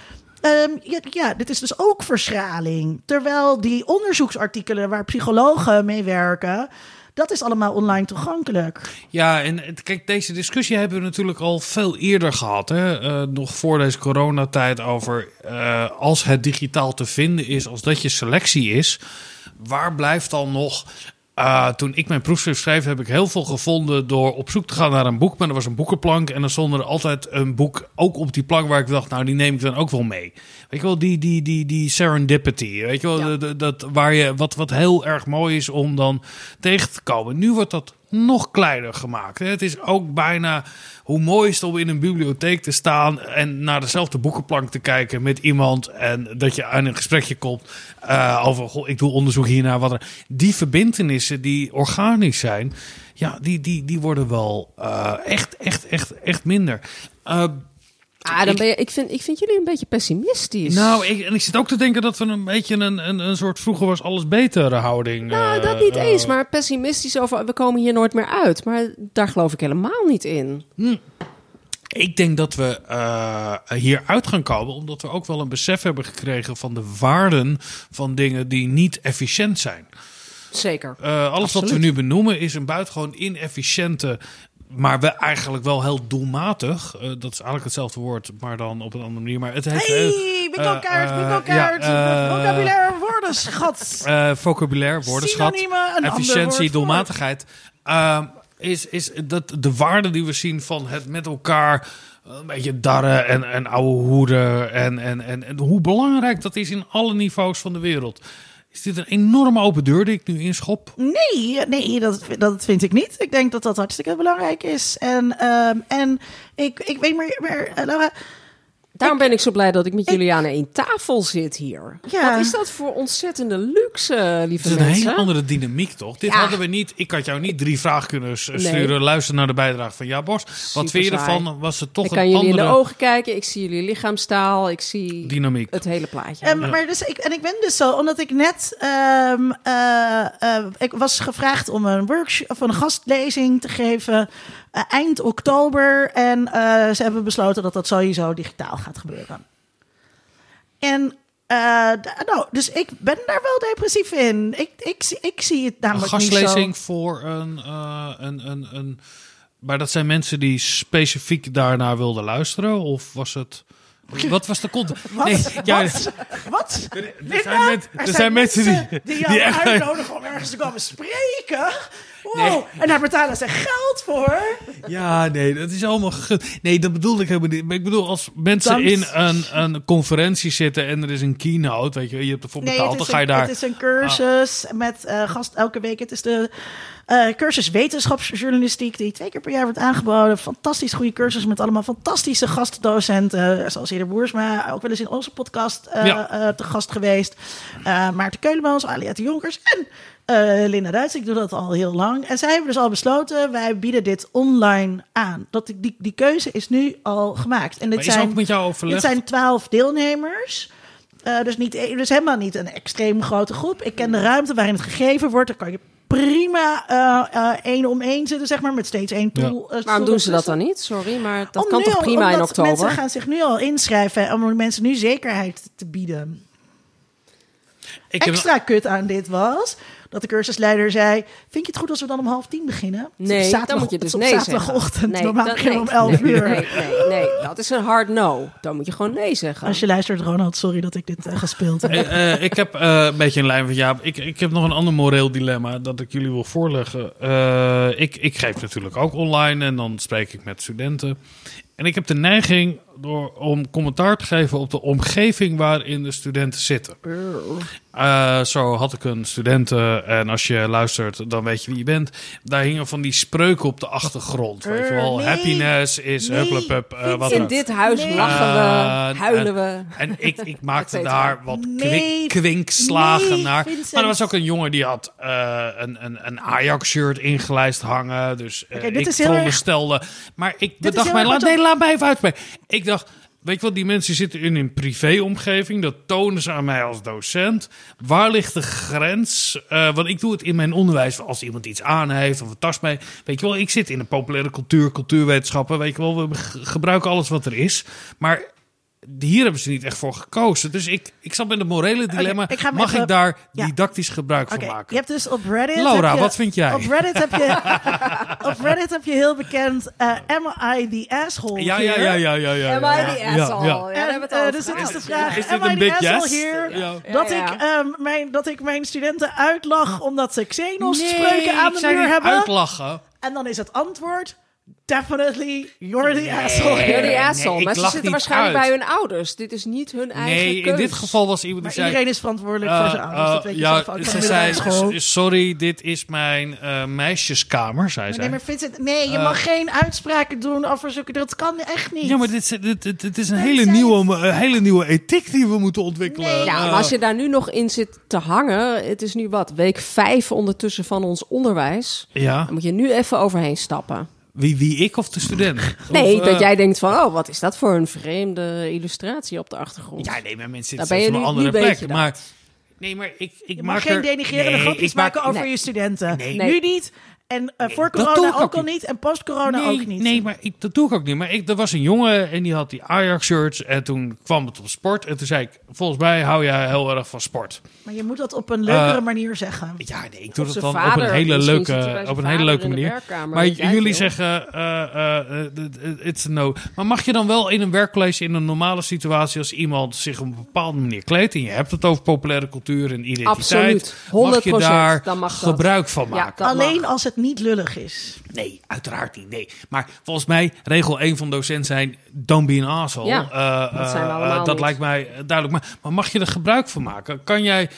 Ehm, ja, ja, dit is dus ook verschraling. Terwijl die onderzoeksartikelen waar psychologen mee werken, dat is allemaal online toegankelijk. Ja, en kijk, deze discussie hebben we natuurlijk al veel eerder gehad. Hè? Eh, nog voor deze coronatijd over eh, als het digitaal te vinden is, als dat je selectie is, waar blijft dan nog... eh, toen ik mijn proefschrift schreef, heb ik heel veel gevonden door op zoek te gaan naar een boek. Maar er was een boekenplank en dan stond er altijd een boek ook op die plank waar ik dacht, nou die neem ik dan ook wel mee. Weet je wel, die, die, die, die serendipity. Weet je wel, Ja. de- dat, waar je, wat, wat heel erg mooi is om dan tegen te komen. Nu wordt dat nog kleiner gemaakt. Het is ook bijna hoe mooi is het om in een bibliotheek te staan en naar dezelfde boekenplank te kijken met iemand en dat je aan een gesprekje komt eh, over goh, ik doe onderzoek hiernaar wat er die verbintenissen die organisch zijn, ja, die, die, die worden wel eh, echt, echt, echt, echt minder. Eh, Ah, dan ben je, ik, vind, ik vind jullie een beetje pessimistisch. nou, ik, en ik zit ook te denken dat we een beetje een, een, een soort vroeger was alles beter houding. Nou, eh, dat niet eh, eens, maar pessimistisch over we komen hier nooit meer uit. Maar daar geloof ik helemaal niet in. Ik denk dat we eh hier uit gaan komen, omdat we ook wel een besef hebben gekregen van de waarden van dingen die niet efficiënt zijn. Zeker. Alles wat we nu benoemen is een buitengewoon inefficiënte, maar we eigenlijk wel heel doelmatig. eh, dat is eigenlijk hetzelfde woord, maar dan op een andere manier. Maar het heeft Hey, eh, bingo kaart, eh, ja, eh, vocabulaire woordenschat. eh, vocabulaire, woordenschat, woord efficiëntie, doelmatigheid. Ehm, is, is dat de waarde die we zien van het met elkaar een beetje darren en, en ouwe hoeren. En, en, en, en hoe belangrijk dat is in alle niveaus van de wereld. Is dit een enorme open deur die ik nu inschop? Nee, nee dat, dat vind ik niet. Ik denk dat dat hartstikke belangrijk is. En, ehm, en ik, ik weet maar, maar eh, Laura, Daarom ben ik zo blij dat ik met jullie aan één tafel zit hier. Ja. Wat is dat voor ontzettende luxe, lieve Het is een mensen? hele andere dynamiek, toch? Dit Ja. hadden we niet. Ik had jou niet drie vragen kunnen s- sturen. Luister naar de bijdrage van Ja Bos. Wat vind je saai. ervan? Was het toch ik een kan jullie in andere de ogen kijken, ik zie jullie lichaamstaal, ik zie dynamiek? het hele plaatje. Ehm, Maar dus ik, en ik ben dus zo, omdat ik net ehm, eh, eh, ik was gevraagd om een workshop of een gastlezing te geven eh, eind oktober. En eh, ze hebben besloten dat dat sowieso digitaal gaat gebeuren. En eh, nou, dus ik ben daar wel depressief in. Ik, ik, zie- ik zie het Een namelijk niet zo. voor een, eh, een, een, een. Maar dat zijn mensen die specifiek daarnaar wilden luisteren? Of was het. Wat was de context? Wat? Nee, ja, Wat? Wat? er zijn, er zijn mensen die, die die jou echt. uitnodigen om ergens te komen spreken. Wow. Nee. En daar betalen ze geld voor. Ja, nee, dat is allemaal gegund. Nee, dat bedoelde ik helemaal niet. Maar ik bedoel, als mensen in een, een conferentie zitten en er is een keynote, weet je, je hebt ervoor betaald, het dan ga je een, daar. het is een cursus met eh, gast elke week. Het is de eh, cursus wetenschapsjournalistiek die twee keer per jaar wordt aangeboden. Fantastisch goede cursus met allemaal fantastische gastdocenten. Zoals Eder Boersma, ook wel eens in onze podcast eh, Ja. eh, te gast geweest. Eh, Maarten Keulemans, Aliette Jonkers en eh, Linda Duits. Ik doe dat al heel lang. En zij hebben dus al besloten, wij bieden dit online aan. Dat, die- die, keuze is nu al gemaakt. En dit Maar is zijn, ook met jou dit overlegd? zijn twaalf deelnemers. Eh, dus, niet, dus helemaal niet een extreem grote groep. Ik ken de ruimte waarin het gegeven wordt. Dan kan je prima eh, eh, één om één zitten, zeg maar, met steeds één Ja. tool. eh, Waarom doen ze dat dan niet? Sorry, maar dat Om kan nu toch al- prima in oktober? Mensen gaan zich nu al inschrijven om mensen nu zekerheid te bieden. Ik heb- Extra kut aan dit was dat de cursusleider zei: Vind je het goed als we dan om half tien beginnen? Nee, zaterdag- dan moet je dus nee zaterdagochtend. Nee, Normaal dat- beginnen nee, om elf nee, uur. Nee, nee, nee, dat is een hard no. Dan moet je gewoon nee zeggen. Als je luistert, Ronald, sorry dat ik dit eh, gespeeld heb. Eh, eh, ik heb eh, een beetje een lijn van Jaap. Ik, ik heb nog een ander moreel dilemma dat ik jullie wil voorleggen. Eh, ik, ik geef natuurlijk ook online en dan spreek ik met studenten. En ik heb de neiging door, om commentaar te geven op de omgeving waarin de studenten zitten. Eh, zo had ik een studenten en als je luistert, dan weet je wie je bent. Daar hingen van die spreuken op de achtergrond. Weet je wel, Nee, happiness is nee, hupplepup, eh, wat in dit huis Nee. lachen we, Eh, huilen we. En ik, ik maakte daar wat kwink, kwinkslagen naar. Vincent. Maar er was ook een jongen die had een, een, een Ajax-shirt ingelijst hangen. Dus dit ik veronderstelde... Maar ik bedacht mij... Laat, nee, laat mij even uitspreken. Ik dacht... Weet je wat, die mensen zitten in een privéomgeving. Dat tonen ze aan mij als docent. Waar ligt de grens? Eh, want ik doe het in mijn onderwijs als iemand iets aan heeft of een tas mee. Weet je wel, ik zit in de populaire cultuur, cultuurwetenschappen. Weet je wel, we ge- gebruiken alles wat er is. Maar hier hebben ze niet echt voor gekozen. Dus ik, ik zat met een morele dilemma. ik Mag even- ik daar Ja. didactisch gebruik van maken? je hebt dus op Reddit. Laura, heb je- wat vind jij? Op Reddit heb je, op Reddit heb je heel bekend eh Am I the asshole? Ja, ja, ja, ja, ja. ja, Am ja, I the ja, asshole? ja. En, het eh, dus dit is de vraag: Is dit Am I een the big asshole yes? here? Ja. Dat, Ja, ja. Ik, ehm, mijn, dat ik mijn studenten uitlach omdat ze Xenos Nee, spreuken aan de muur hebben. uitlachen. En dan is het antwoord: Definitely, you're the asshole. You're the nee, asshole. maar ze zitten waarschijnlijk uit. bij hun ouders. Dit is niet hun eigen Nee, in dit geval was iemand die Maar zei... iedereen is verantwoordelijk voor eh, zijn ouders. Dat weet je zelf ze zei, sorry, dit is mijn eh, meisjeskamer, zei Maar zij. nee, maar Vincent, nee, je Eh, mag geen uitspraken doen over zulke... Dat kan echt niet. Ja, maar dit, is- dit, dit, dit is een Nee, hele nieuwe, hele nieuwe ethiek die we moeten ontwikkelen. Nee. Ja, Eh, maar als je daar nu nog in zit te hangen... Het is nu wat, week vijf ondertussen van ons onderwijs. ja, Dan moet je nu even overheen stappen. Wie, wie ik of de student? Nee, Of, eh, dat jij denkt van... Oh, wat is dat voor een vreemde illustratie op de achtergrond? Ja, nee, maar mensen zitten op een andere plek. je dat. Maar, nee, maar ik, ik Je maak mag geen er- denigrerende nee, grapjes ik maak- maken over nee. je studenten. Nee. Nu niet. En eh, voor corona ook ook al niet. niet. En post-corona nee, ook niet. Nee, maar ik, dat doe ik ook niet. Maar ik, er was een jongen en die had die Ajax-shirts. En toen kwam het op sport. En toen zei ik, volgens mij hou jij heel erg van sport. Maar je moet dat op een leukere Eh, manier zeggen. Ja, nee, ik doe dat dan op een hele leuke, op een hele leuke manier. Maar jullie zeggen, eh, eh, eh, eh, it's a no. Maar mag je dan wel in een werkplace, in een normale situatie, als iemand zich op een bepaalde manier kleedt en je hebt het over populaire cultuur en identiteit, Absoluut. mag je 100%, daar dan mag gebruik van Ja, maken? dat Alleen mag. als het niet lullig is. Nee, uiteraard niet. Nee. Maar volgens mij, regel 1 van docent zijn: don't be an asshole. Ja, Eh, dat zijn we eh, allemaal eh, dat lijkt mij duidelijk. Maar, maar mag je er gebruik van maken? Kan jij.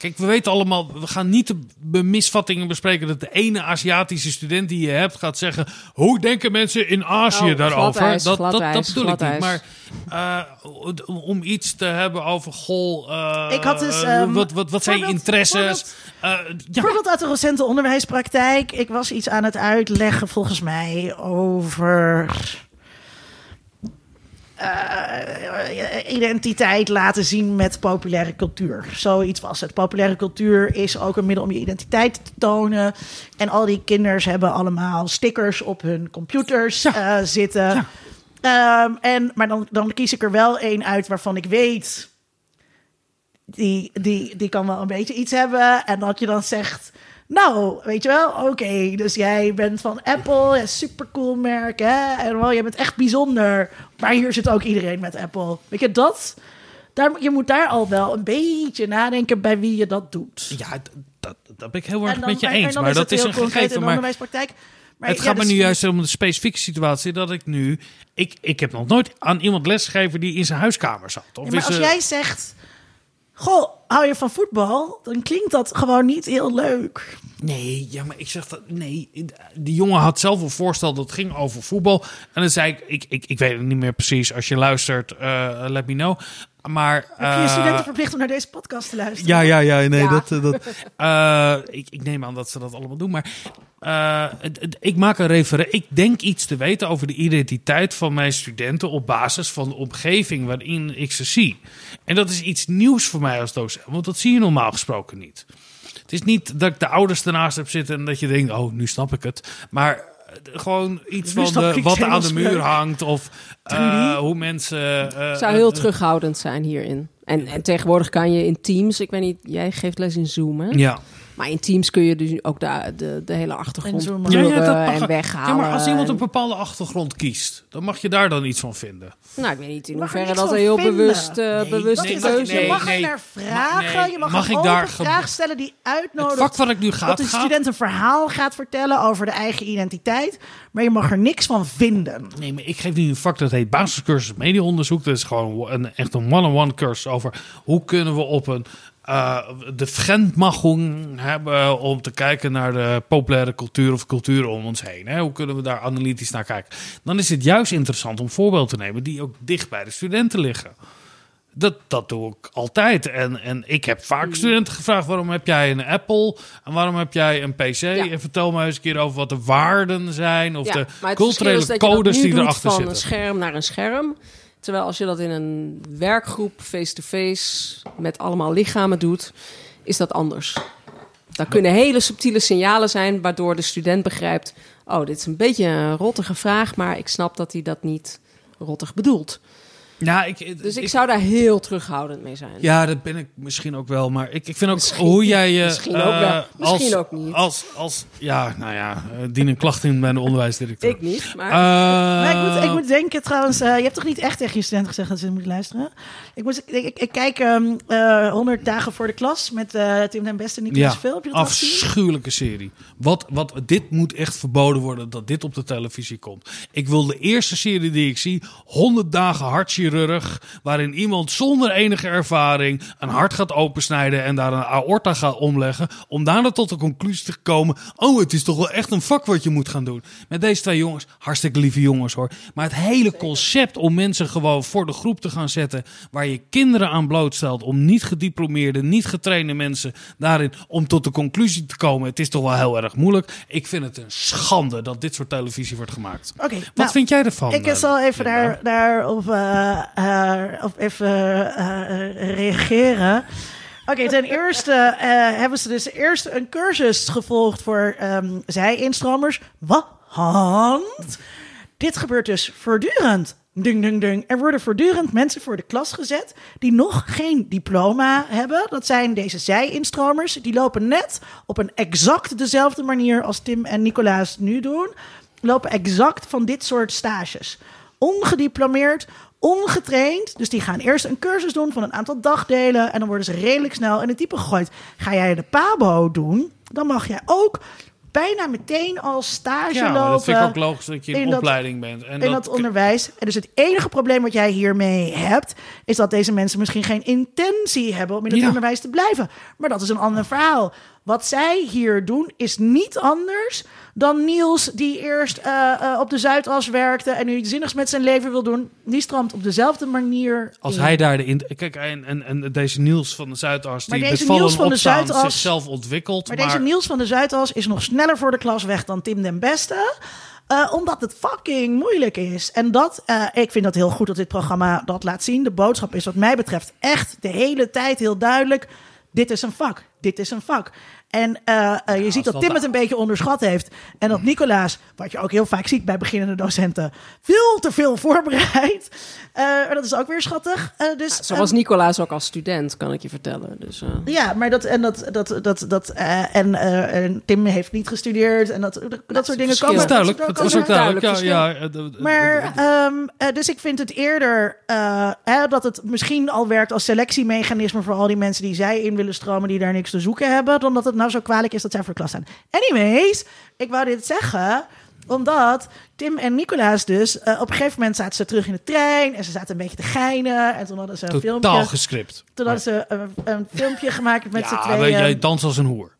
Kijk, we weten allemaal, we gaan niet de misvattingen bespreken dat de ene Aziatische student die je hebt gaat zeggen: hoe denken mensen in Azië Oh, daarover? gladijs, dat, dat, dat gladijs, bedoel ik niet. Maar eh, om iets te hebben over goh, eh, Ik had dus, eh, ehm, wat, wat, wat zijn je voorbeeld- interesses? Eh, ja, Bijvoorbeeld uit de recente onderwijspraktijk. Ik was iets aan het uitleggen volgens mij over... eh, identiteit laten zien met populaire cultuur. Zoiets was het. Populaire cultuur is ook een middel om je identiteit te tonen. En al die kinders hebben allemaal stickers op hun computers eh, zitten. Ehm, en, maar dan, dan kies ik er wel één uit waarvan ik weet die, die, die kan wel een beetje iets hebben. En dat je dan zegt, nou, weet je wel, oké, dus jij bent van Apple, ja, super cool merk, hè? En wel, je bent echt bijzonder. Maar hier zit ook iedereen met Apple. Weet je, dat, daar, je moet daar al wel een beetje nadenken bij wie je dat doet. ja dat, dat, ben ik heel erg dan- met je en- eens. maar dat het is een gegeven. Maar onderwijspraktijk. Maar het ja, gaat me dus- nu juist om de specifieke situatie dat ik nu... Ik, ik heb nog nooit aan iemand lesgegeven die in zijn huiskamer zat. Of Ja, maar als er- jij zegt, goh, hou je van voetbal? Dan klinkt dat gewoon niet heel leuk. Nee, ja, maar ik zeg dat... Nee, die jongen had zelf een voorstel dat ging over voetbal. En dan zei ik, ik, ik, ik weet het niet meer precies. Als je luistert, eh, let me know. Maar, Heb je je eh, studenten verplicht om naar deze podcast te luisteren? Ja, ja, ja, nee, Ja. dat. eh, dat eh, ik, ik neem aan dat ze dat allemaal doen. Maar het- ik maak een referentie. Ik denk iets te weten over de identiteit van mijn studenten op basis van de omgeving waarin ik ze zie. En dat is iets nieuws voor mij als docent, want dat zie je normaal gesproken niet. Het is niet dat ik de ouders ernaast heb zitten en dat je denkt, oh, nu snap ik het. Maar gewoon iets van de, wat er aan de muur hangt of eh, hoe mensen. eh, Ik zou heel eh, terughoudend zijn hierin. En, en tegenwoordig kan je in Teams, ik weet niet, jij geeft les in Zoom, hè? Ja. Maar in Teams kun je dus ook de, de, de hele achtergrond En Ja, ja, dat mag- en weghalen. Ja, maar als iemand een En- bepaalde achtergrond kiest, dan mag je daar dan iets van vinden. Nou, ik weet niet in er hoeverre dat heel vinden. bewust, eh Nee, is het. je mag nee. er naar vragen. nee, je mag, mag een ik open daar vraag stellen die Het uitnodigt. vak wat ik nu ga, dat de student een verhaal gaat vertellen over de eigen identiteit. Maar je mag er niks van vinden. Nee, maar ik geef nu een vak dat heet basiscursus mediaonderzoek. Dat is gewoon een, echt een one-on-one cursus over hoe kunnen we op een eh, de Fremdmachung hebben om te kijken naar de populaire cultuur of cultuur om ons heen. Hè? Hoe kunnen we daar analytisch naar kijken? Dan is het juist interessant om voorbeelden te nemen die ook dicht bij de studenten liggen. Dat, dat doe ik altijd. En, en ik heb Hmm. vaak studenten gevraagd: waarom heb jij een Apple en waarom heb jij een PC? En vertel me eens een keer over wat de waarden zijn of Ja, de maar het verschil culturele is dat je dat codes nu die doet erachter van zitten. een scherm naar een scherm. Terwijl als je dat in een werkgroep face-to-face met allemaal lichamen doet, is dat anders. Daar kunnen hele subtiele signalen zijn waardoor de student begrijpt: oh, dit is een beetje een rottige vraag, maar ik snap dat hij dat niet rottig bedoelt. Ja, ik, Dus ik, zou daar heel terughoudend mee zijn. Ja, dat ben ik misschien ook wel. Maar ik, ik vind ook Misschien- hoe jij je. misschien eh, ook wel. Misschien als, ook niet. Als, als, ja, nou ja, eh, dien een klacht in bij de onderwijsdirecteur. Ik niet, maar... Eh, Maar ik moet, ik moet denken trouwens, eh, je hebt toch niet echt tegen je studenten gezegd dat ze moeten luisteren? Ik, moet, ik, ik, ik kijk ehm, eh 100 dagen voor de klas met eh Tim den Beste en Nicolas ja, Veel. Heb je dat al gezien? afschuwelijke serie. Wat, wat, dit moet echt verboden worden dat dit op de televisie komt. Ik wil de eerste serie die ik zie, 100 dagen hartchirurg, waarin iemand zonder enige ervaring een hart gaat opensnijden en daar een aorta gaat omleggen, om daarna tot de conclusie te komen, oh, het is toch wel echt een vak wat je moet gaan doen. Met deze twee jongens, hartstikke lieve jongens hoor, maar het hele concept om mensen gewoon voor de groep te gaan zetten, waar je kinderen aan blootstelt, om niet gediplomeerde, niet getrainde mensen daarin, om tot de conclusie te komen, het is toch wel heel erg moeilijk. Ik vind het een schande dat dit soort televisie wordt gemaakt. Oké, Wat nou, vind jij ervan? Ik eh, zal even Linda? daar, daarop eh, eh, op even eh, eh, reageren. Oké, ten eerste eh, hebben ze dus eerst een cursus gevolgd voor ehm zij-instromers. Want dit gebeurt dus voortdurend. Ding, ding, ding. Er worden voortdurend mensen voor de klas gezet die nog geen diploma hebben. Dat zijn deze zij-instromers. Die lopen net op een exact dezelfde manier als Tim en Nicolaas nu doen. Lopen exact van dit soort stages. Ongediplomeerd, ongetraind. Dus die gaan eerst een cursus doen van een aantal dagdelen. En dan worden ze redelijk snel in het type gegooid. Ga jij de PABO doen, dan mag jij ook bijna meteen als stage Ja, lopen dat vind ik ook logisch dat je in, in dat- opleiding bent. En in dat onderwijs. En dus het enige probleem wat jij hiermee hebt, is dat deze mensen misschien geen intentie hebben om in het Ja. onderwijs te blijven. Maar dat is een ander verhaal. Wat zij hier doen is niet anders dan Niels, die eerst eh, eh, op de Zuidas werkte en nu iets zinnigs met zijn leven wil doen. Die stramt op dezelfde manier. Als in. hij daar de... In, kijk, en, en, en deze Niels van de Zuidas, Maar die deze met Niels van de Zuidas- zichzelf ontwikkelt. Maar Maar, deze Niels van de Zuidas is nog sneller voor de klas weg dan Tim den Beste. Eh, omdat het fucking moeilijk is. En dat, ik vind dat heel goed dat dit programma dat laat zien. De boodschap is wat mij betreft echt de hele tijd heel duidelijk. Dit is een vak. Dit is een vak. En eh, eh, je ziet dat dat Tim het een beetje onderschat heeft. En dat Nicolaas, wat je ook heel vaak ziet bij beginnende docenten, veel te veel voorbereidt. Eh, maar dat is ook weer schattig. Eh, dus, Zo was Nicolaas ook als student, kan ik je vertellen. Dus, eh, ja, maar dat en dat dat dat dat eh, en, eh, en Tim heeft niet gestudeerd en dat dat, dat soort dingen verschil. dat komen. is duidelijk. dat Dat komen is ook duidelijk. Ja, Maar ehm, eh, dus ik vind het eerder eh, hè, dat het misschien al werkt als selectiemechanisme voor al die mensen die zij in willen stromen die daar niks te zoeken hebben, dan dat het nou zo kwalijk is dat zij voor de klas staan. Anyways, ik wou dit zeggen omdat Tim en Nicolaas dus eh, op een gegeven moment zaten ze terug in de trein en ze zaten een beetje te geinen en toen hadden ze een Totaal filmpje. gescript. Toen hadden ze een, een filmpje gemaakt met z'n ja, tweeën. weet jij dans als een hoer.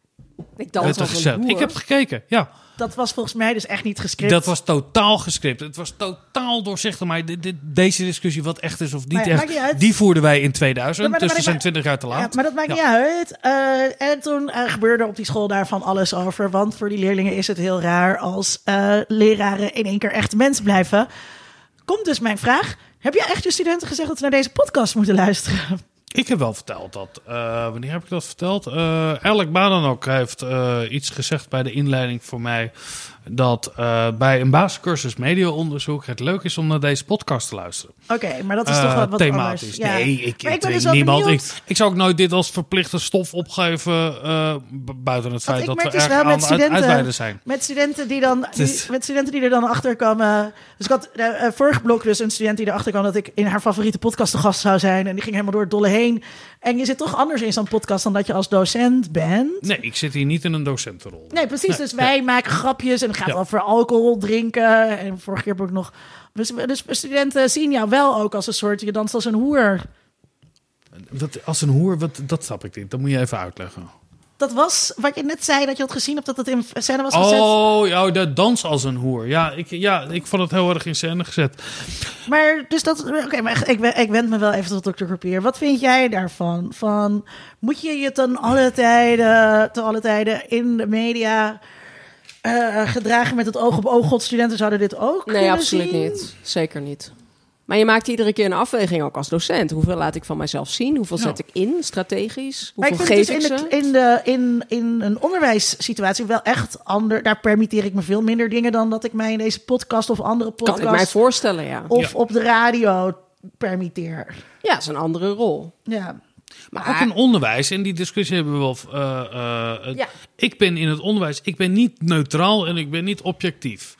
Ik dans als een boer. Ik heb het gekeken, ja. Dat was volgens mij dus echt niet gescript. Dat was totaal gescript. Het was totaal doorzichtig. Maar dit, dit- deze discussie, wat echt is of niet Maar ja, echt, maakt niet uit. die voerden wij in 2000. Ja, maar- dus we zijn maar- 20 jaar te Ja, laat. maar dat maakt Ja. niet uit. Eh, en toen eh, gebeurde op die school daarvan alles over. Want voor die leerlingen is het heel raar als eh, leraren in één keer echte mensen blijven. Komt dus mijn vraag. Heb je echt je studenten gezegd dat ze naar deze podcast moeten luisteren? Ik heb wel verteld dat. eh, wanneer heb ik dat verteld? Eh Elk Baden ook heeft eh, iets gezegd bij de inleiding voor mij. Dat eh, bij een basiscursus mediaonderzoek het leuk is om naar deze podcast te luisteren. Oké, maar dat is toch wel wat thematisch. anders. Ja. Nee, ik, Maar ik, ben dus ik niemand. Ik, ik zou ook nooit dit als verplichte stof opgeven. eh, bu- buiten het feit ik dat we merk dus erg wel met studenten- uitweiden zijn. Met studenten die dan die- met studenten die er dan achter komen. Dus ik had vorig blok dus een student die erachter kwam dat ik in haar favoriete podcast te gast zou zijn. En die ging helemaal door het dolle heen. En je zit toch anders in zo'n podcast dan dat je als docent bent. Nee, ik zit hier niet in een docentenrol. Nee, precies. Nee, dus nee. wij maken grapjes en het gaat Ja. over alcohol drinken. En vorige keer heb ik nog. Dus, dus studenten zien jou wel ook als een soort. Je danst als een hoer. Dat, als een hoer, wat, dat snap ik niet. Dat moet je even uitleggen. Dat was wat je net zei dat je had gezien of dat het in scène was gezet. Oh, ja, de dans als een hoer. Ja ik, ja, ik vond het heel erg in scène gezet. Maar dus dat. Oké, maar ik, ik wend me wel even tot Dr. Groepier. Wat vind jij daarvan? Van, moet je je ten alle tijden, ten alle tijden in de media eh, gedragen met het oog op oog? God, studenten zouden dit ook Nee, kunnen absoluut zien? niet. Zeker niet. Maar je maakt iedere keer een afweging ook als docent. Hoeveel laat ik van mijzelf zien? Hoeveel zet ik in strategisch? Maar Hoeveel ik vind geef dus ik in, de, in, de, in, in een onderwijssituatie wel echt ander. Daar permitteer ik me veel minder dingen dan dat ik mij in deze podcast of andere Kan ik mij podcasts voorstellen, ja. of Ja. op de radio permitteer. Ja, dat is een andere rol. Ja. Maar ook in onderwijs, en die discussie hebben we wel. eh, eh, Ja. Ik ben in het onderwijs, ik ben niet neutraal en ik ben niet objectief.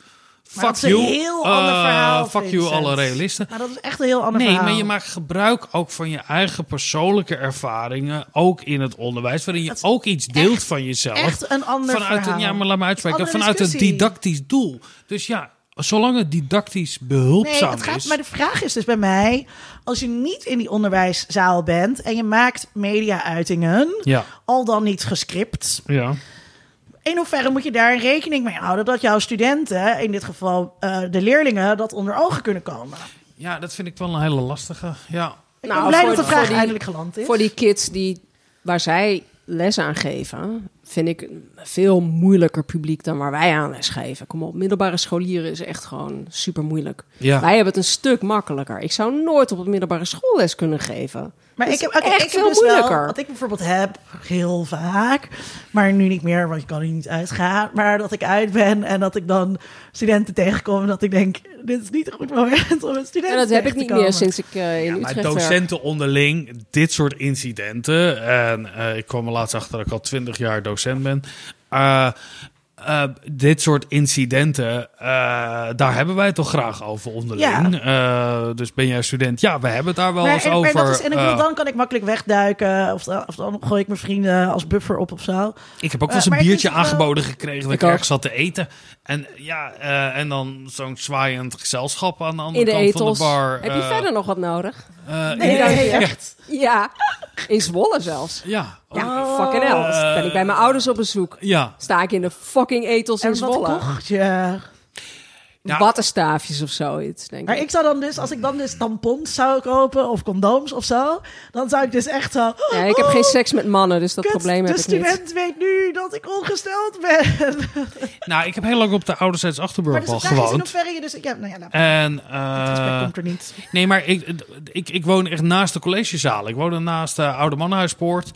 Maar dat is een heel ander verhaal, Fuck you, alle realisten. Maar dat is echt een heel ander Nee, verhaal. maar je maakt gebruik ook van je eigen persoonlijke ervaringen, ook in het onderwijs, waarin je Dat ook iets deelt echt- van jezelf. echt een ander vanuit verhaal. Een, ja, maar laat me uitspreken. Vanuit een didactisch doel. Dus ja, zolang het didactisch behulpzaam Nee, het gaat, is. maar de vraag is dus bij mij: als je niet in die onderwijszaal bent en je maakt media-uitingen, Ja, al dan niet gescript, ja. In hoeverre moet je daar rekening mee houden dat jouw studenten, in dit geval eh, de leerlingen, dat onder ogen kunnen komen? ja, dat vind ik wel een hele lastige. Ja, Ik Nou, ben blij voor- dat de vraag die- eindelijk geland is. Voor die kids die, waar zij les aan geven, vind ik een veel moeilijker publiek dan waar wij aan les geven. Kom op, middelbare scholieren is echt gewoon super moeilijk. Ja. Wij hebben het een stuk makkelijker. Ik zou nooit op een middelbare schoolles kunnen geven. Maar Dat ik heb, echt ik heb veel dus wel- moeilijker. wat ik bijvoorbeeld heb, heel vaak, maar nu niet meer, want je kan er niet uitgaan. Maar dat ik uit ben en dat ik dan studenten tegenkom en dat ik denk, dit is niet een goed moment om een student En dat heb ik niet meer sinds ik eh, in Ja, maar Utrecht werk. docenten onderling, dit soort incidenten. En eh, ik kwam er laatst achter dat ik al twintig jaar docent ben. Eh, eh, dit soort incidenten, eh, daar hebben wij het toch graag over onderling. Eh, dus ben jij student? Ja, we hebben het daar wel Maar, eens en, over. maar dat is, en ik bedoel, dan kan ik makkelijk wegduiken. Of, dan- of dan gooi ik mijn vrienden als buffer op of zo. ik heb ook wel eens een biertje wel- aangeboden gekregen dat ik, Ik ergens zat te eten. En ja, eh, en dan zo'n zwaaiend gezelschap aan de andere In de kant van de bar. Heb je verder nog wat nodig? Eh, Nee, in- nee, ja, echt. Ja, in Zwolle zelfs. ja, Ja, fucking hell. Eh, ben ik bij mijn ouders op bezoek. ja. Sta ik in de fucking etels in En wat Zwolle. kocht je? Ja. Wattenstaafjes of zoiets, denk Maar ik. ik zou dan dus, als ik dan dus tampons zou kopen of condooms of zo, dan zou ik dus echt zo... Ja, ik heb oh, geen seks met mannen, dus dat kut, probleem heb de ik niet. student weet nu dat ik ongesteld ben. Nou, ik heb heel lang op de Ouderzijds Maar Achterburg dus al de in gewoond. hoeverre je dus... Ja, nou ja, nou, En, het respect eh komt er niet. nee, maar ik, ik, ik woon echt naast de collegezaal. Ik woon naast de Oude Mannenhuispoort.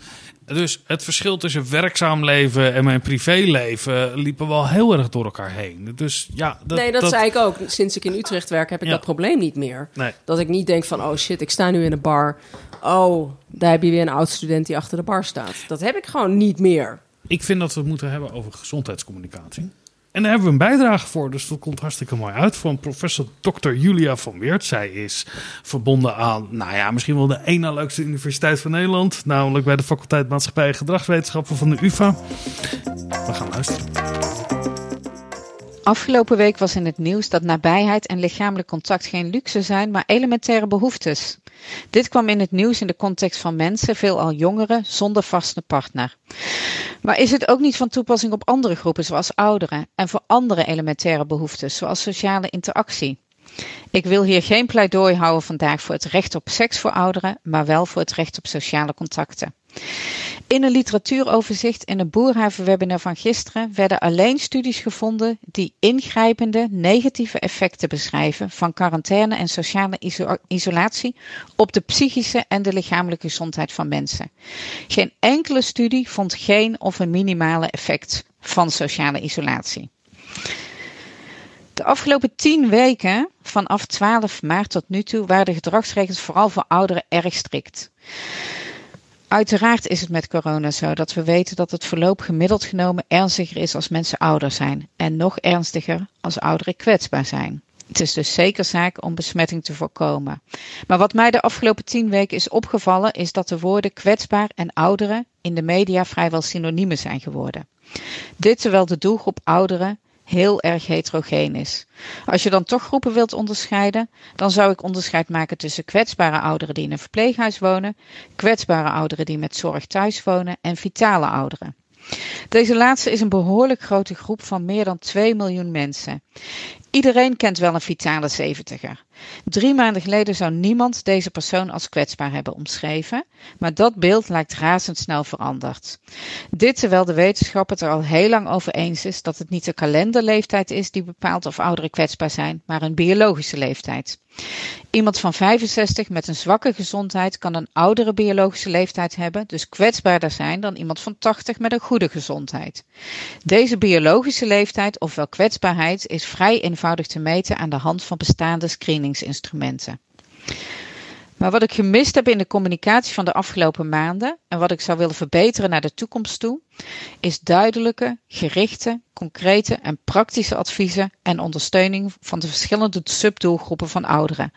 Dus het verschil tussen werkzaam leven en mijn privéleven liepen wel heel erg door elkaar heen. Dus ja, dat, nee, dat, zei ik ook. Sinds ik in Utrecht werk heb ik Ja. dat probleem niet meer. Nee. Dat ik niet denk van, oh shit, ik sta nu in een bar. Oh, daar heb je weer een oud student die achter de bar staat. Dat heb ik gewoon niet meer. Ik vind dat we het moeten hebben over gezondheidscommunicatie. En daar hebben we een bijdrage voor, dus dat komt hartstikke mooi uit. Van professor Dr. Julia van Weert. Zij is verbonden aan, nou ja, misschien wel de ene leukste universiteit van Nederland. Namelijk bij de faculteit Maatschappij en Gedragswetenschappen van de UvA. We gaan luisteren. Afgelopen week was in het nieuws dat nabijheid en lichamelijk contact geen luxe zijn, maar elementaire behoeftes. Dit kwam in het nieuws in de context van mensen, veelal jongeren, zonder vaste partner. Maar is het ook niet van toepassing op andere groepen, zoals ouderen, en voor andere elementaire behoeftes, zoals sociale interactie? Ik wil hier geen pleidooi houden vandaag voor het recht op seks voor ouderen, maar wel voor het recht op sociale contacten. In een literatuuroverzicht in een boerhaven-webinar van gisteren werden alleen studies gevonden die ingrijpende negatieve effecten beschrijven van quarantaine en sociale isolatie op de psychische en de lichamelijke gezondheid van mensen. Geen enkele studie vond geen of een minimale effect van sociale isolatie. De afgelopen tien weken, vanaf 12 maart tot nu toe, waren de gedragsregels vooral voor ouderen erg strikt. Uiteraard is het met corona zo dat we weten dat het verloop gemiddeld genomen ernstiger is als mensen ouder zijn en nog ernstiger als ouderen kwetsbaar zijn. Het is dus zeker zaak om besmetting te voorkomen. Maar wat mij de afgelopen tien weken is opgevallen, is dat de woorden kwetsbaar en ouderen in de media vrijwel synoniemen zijn geworden. Dit terwijl de doelgroep ouderen heel erg heterogeen is. Als je dan toch groepen wilt onderscheiden, dan zou ik onderscheid maken tussen kwetsbare ouderen die in een verpleeghuis wonen, kwetsbare ouderen die met zorg thuis wonen en vitale ouderen. Deze laatste is een behoorlijk grote groep van meer dan 2 miljoen mensen. Iedereen kent wel een vitale zeventiger. Drie maanden geleden zou niemand deze persoon als kwetsbaar hebben omschreven, maar dat beeld lijkt razendsnel veranderd. Dit terwijl de wetenschap het er al heel lang over eens is dat het niet de kalenderleeftijd is die bepaalt of ouderen kwetsbaar zijn, maar een biologische leeftijd. Iemand van 65 met een zwakke gezondheid kan een oudere biologische leeftijd hebben, dus kwetsbaarder zijn dan iemand van 80 met een goede gezondheid. Deze biologische leeftijd, ofwel kwetsbaarheid, is vrij eenvoudig te meten aan de hand van bestaande screeningsinstrumenten. Maar wat ik gemist heb in de communicatie van de afgelopen maanden en wat ik zou willen verbeteren naar de toekomst toe, is duidelijke, gerichte, concrete en praktische adviezen en ondersteuning van de verschillende subdoelgroepen van ouderen,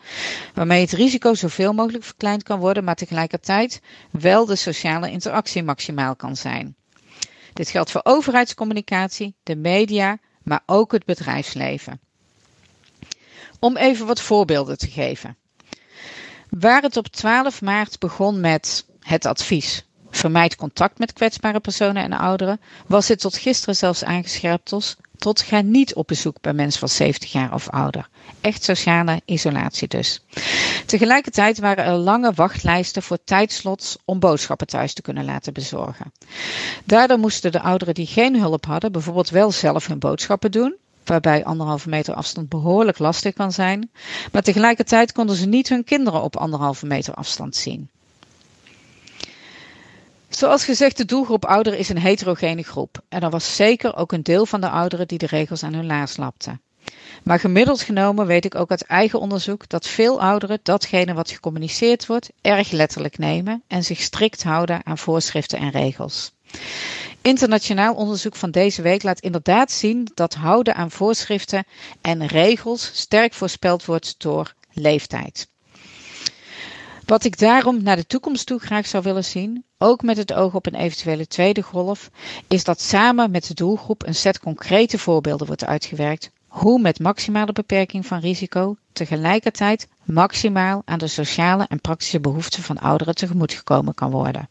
waarmee het risico zoveel mogelijk verkleind kan worden, maar tegelijkertijd wel de sociale interactie maximaal kan zijn. Dit geldt voor overheidscommunicatie, de media, maar ook het bedrijfsleven. Om even wat voorbeelden te geven. Waar het op 12 maart begon met het advies vermijd contact met kwetsbare personen en ouderen, was het tot gisteren zelfs aangescherpt tot ga niet op bezoek bij mensen van 70 jaar of ouder. Echt sociale isolatie dus. Tegelijkertijd waren er lange wachtlijsten voor tijdslots om boodschappen thuis te kunnen laten bezorgen. Daardoor moesten de ouderen die geen hulp hadden bijvoorbeeld wel zelf hun boodschappen doen, waarbij anderhalve meter afstand behoorlijk lastig kan zijn. Maar tegelijkertijd konden ze niet hun kinderen op anderhalve meter afstand zien. Zoals gezegd, de doelgroep ouderen is een heterogene groep. En er was zeker ook een deel van de ouderen die de regels aan hun laars lapte. Maar gemiddeld genomen weet ik ook uit eigen onderzoek dat veel ouderen datgene wat gecommuniceerd wordt erg letterlijk nemen en zich strikt houden aan voorschriften en regels. Internationaal onderzoek van deze week laat inderdaad zien dat houden aan voorschriften en regels sterk voorspeld wordt door leeftijd. Wat ik daarom naar de toekomst toe graag zou willen zien, ook met het oog op een eventuele tweede golf, is dat samen met de doelgroep een set concrete voorbeelden wordt uitgewerkt hoe met maximale beperking van risico tegelijkertijd maximaal aan de sociale en praktische behoeften van ouderen tegemoetgekomen kan worden.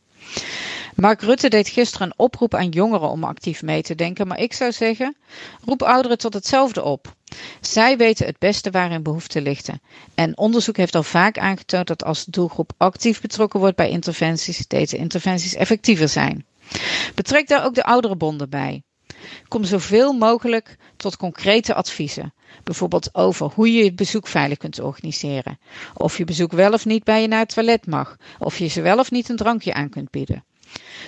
Mark Rutte deed gisteren een oproep aan jongeren om actief mee te denken, maar ik zou zeggen: roep ouderen tot hetzelfde op. Zij weten het beste waar hun behoeften liggen. En onderzoek heeft al vaak aangetoond dat als de doelgroep actief betrokken wordt bij interventies, deze interventies effectiever zijn. Betrek daar ook de ouderenbonden bij. Kom zoveel mogelijk tot concrete adviezen. Bijvoorbeeld over hoe je je bezoek veilig kunt organiseren. Of je bezoek wel of niet bij je naar het toilet mag. Of je ze wel of niet een drankje aan kunt bieden.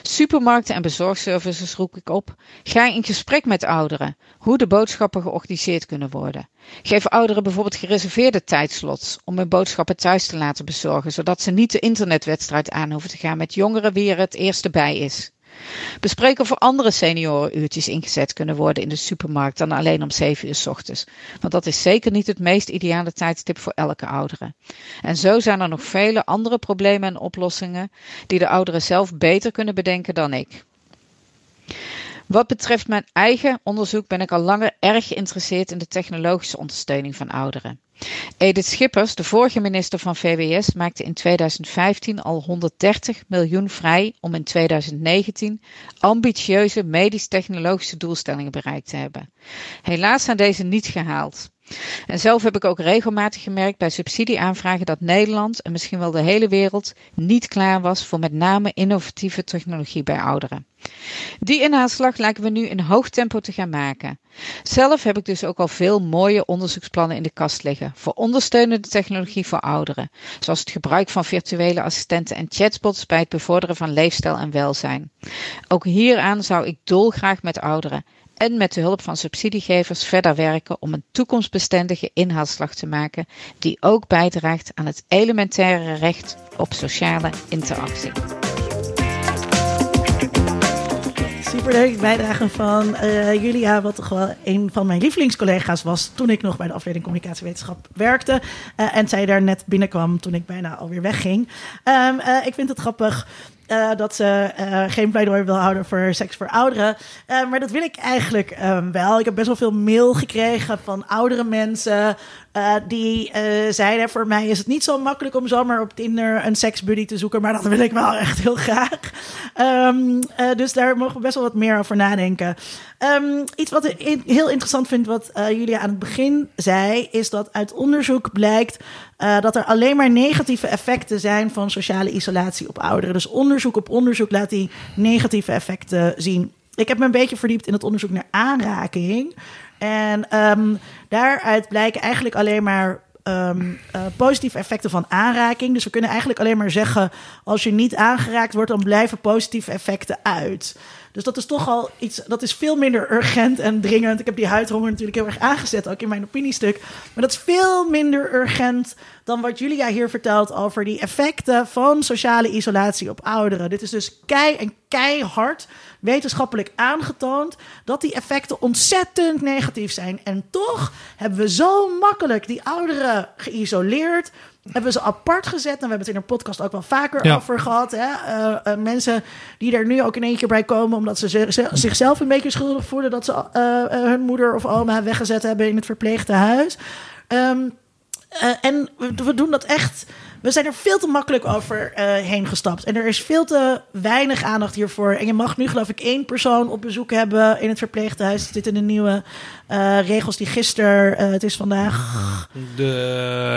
Supermarkten en bezorgservices roep ik op. Ga in gesprek met ouderen hoe de boodschappen georganiseerd kunnen worden. Geef ouderen bijvoorbeeld gereserveerde tijdslots om hun boodschappen thuis te laten bezorgen, zodat ze niet de internetwedstrijd aan hoeven te gaan met jongeren wie er het eerste bij is. Bespreken er andere seniorenuurtjes ingezet kunnen worden in de supermarkt dan alleen om 7 uur s ochtends. Want dat is zeker niet het meest ideale tijdstip voor elke oudere. En zo zijn er nog vele andere problemen en oplossingen die de ouderen zelf beter kunnen bedenken dan ik. Wat betreft mijn eigen onderzoek ben ik al langer erg geïnteresseerd in de technologische ondersteuning van ouderen. Edith Schippers, de vorige minister van VWS, maakte in 2015 al 130 miljoen vrij om in 2019 ambitieuze medisch-technologische doelstellingen bereikt te hebben. Helaas zijn deze niet gehaald. En zelf heb ik ook regelmatig gemerkt bij subsidieaanvragen dat Nederland en misschien wel de hele wereld niet klaar was voor met name innovatieve technologie bij ouderen. Die inhaalslag lijken we nu in hoog tempo te gaan maken. Zelf heb ik dus ook al veel mooie onderzoeksplannen in de kast liggen voor ondersteunende technologie voor ouderen, zoals het gebruik van virtuele assistenten en chatbots bij het bevorderen van leefstijl en welzijn. Ook hieraan zou ik dolgraag met ouderen en met de hulp van subsidiegevers verder werken om een toekomstbestendige inhaalslag te maken die ook bijdraagt aan het elementaire recht op sociale interactie. Superleuk bijdrage van uh, Julia, wat toch wel een van mijn lievelingscollega's was toen ik nog bij de afdeling communicatiewetenschap werkte. Uh, en zij daar net binnenkwam toen ik bijna alweer wegging. Um, uh, ik vind het grappig dat ze geen pleidooi wil houden voor seks voor ouderen. Maar dat wil ik eigenlijk um, wel. Ik heb best wel veel mail gekregen van oudere mensen. Die zeiden: Voor mij is het niet zo makkelijk om zomaar op Tinder een seksbuddy te zoeken. Maar dat wil ik wel echt heel graag. Um, dus daar mogen we best wel wat meer over nadenken. Um, iets wat ik heel interessant vind, wat jullie aan het begin zei, is dat uit onderzoek blijkt dat er alleen maar negatieve effecten zijn van sociale isolatie op ouderen. Dus onderzoek op onderzoek laat die negatieve effecten zien. Ik heb me een beetje verdiept in het onderzoek naar aanraking. En um, daaruit blijken eigenlijk alleen maar um, uh, positieve effecten van aanraking. Dus we kunnen eigenlijk alleen maar zeggen: als je niet aangeraakt wordt, dan blijven positieve effecten uit. Dus dat is toch al iets, dat is veel minder urgent en dringend. Ik heb die huidhonger natuurlijk heel erg aangezet, ook in mijn opiniestuk. Maar dat is veel minder urgent dan wat Julia hier vertelt over die effecten van sociale isolatie op ouderen. Dit is dus kei en keihard wetenschappelijk aangetoond dat die effecten ontzettend negatief zijn. En toch hebben we zo makkelijk die ouderen geïsoleerd hebben ze apart gezet. En we hebben het in een podcast ook wel vaker ja. over gehad. Hè? Uh, uh, mensen die er nu ook in één keer bij komen... omdat ze zichzelf een beetje schuldig voelen... dat ze uh, hun moeder of oma weggezet hebben in het verpleegtehuis. Um, en we, we doen dat echt we zijn er veel te makkelijk over uh, heen gestapt. En er is veel te weinig aandacht hiervoor. En je mag nu, geloof ik, één persoon op bezoek hebben in het verpleeghuis. Zit in de nieuwe uh, regels die gisteren, uh, het is vandaag. De,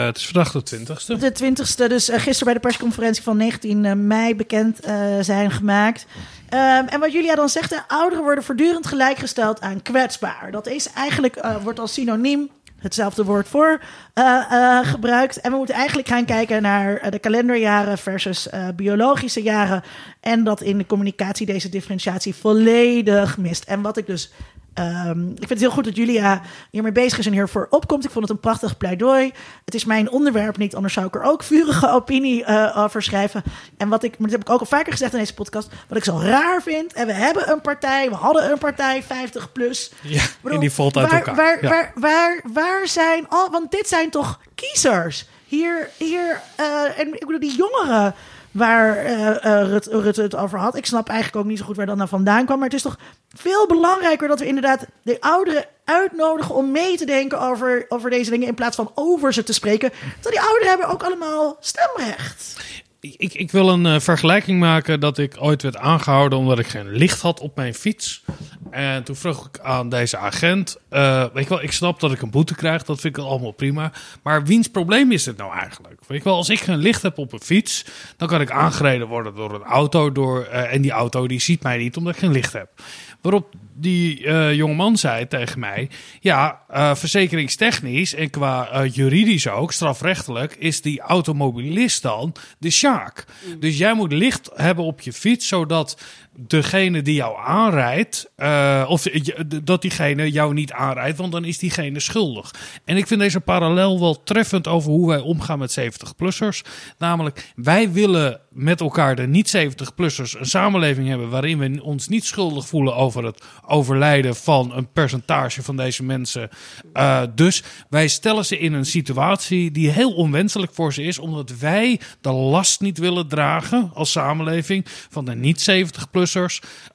het is vandaag de 20ste. De 20ste, dus gisteren bij de persconferentie van 19 mei bekend zijn gemaakt. Um, en wat Julia dan zegt, ouderen worden voortdurend gelijkgesteld aan kwetsbaar. Dat is eigenlijk, wordt als synoniem hetzelfde woord voor uh, uh, gebruikt. En we moeten eigenlijk gaan kijken naar de kalenderjaren versus biologische jaren. En dat in de communicatie deze differentiatie volledig mist. En wat ik dus Um, ik vind het heel goed dat Julia hiermee bezig is en hiervoor opkomt. Ik vond het een prachtig pleidooi. Het is mijn onderwerp niet, anders zou ik er ook vurige opinie uh, over schrijven. En wat ik, dat heb ik ook al vaker gezegd in deze podcast, wat ik zo raar vind. En we hebben een partij, we hadden een partij 50 plus. Ja, bedoel, en die valt uit waar, elkaar. Waar, ja. waar, waar, waar zijn al, want dit zijn toch kiezers. Hier, hier, uh, en ik bedoel, die jongeren waar uh, Rutte Rut het over had. Ik snap eigenlijk ook niet zo goed waar dat nou vandaan kwam. Maar het is toch veel belangrijker dat we inderdaad de ouderen uitnodigen om mee te denken over, over deze dingen. In plaats van over ze te spreken. Want die ouderen hebben ook allemaal stemrecht. Ik, ik wil een uh, vergelijking maken dat ik ooit werd aangehouden omdat ik geen licht had op mijn fiets. En toen vroeg ik aan deze agent: uh, Weet je wel, ik snap dat ik een boete krijg, dat vind ik allemaal prima. Maar wiens probleem is het nou eigenlijk? Weet je wel, als ik geen licht heb op een fiets, dan kan ik aangereden worden door een auto. Door, uh, en die auto die ziet mij niet omdat ik geen licht heb. Waarop die jongeman zei tegen mij: Ja, verzekeringstechnisch en qua juridisch ook, strafrechtelijk, is die automobilist dan de Mm. Dus jij moet licht hebben op je fiets, zodat degene die jou aanrijdt, uh, of dat diegene jou niet aanrijdt, want dan is diegene schuldig. En ik vind deze parallel wel treffend over hoe wij omgaan met 70-plussers. Namelijk, wij willen met elkaar, de niet-70-plussers, een samenleving hebben waarin we ons niet schuldig voelen over het overlijden van een percentage van deze mensen. Uh, dus wij stellen ze in een situatie die heel onwenselijk voor ze is, omdat wij de last niet willen dragen als samenleving van de niet-70-plussers.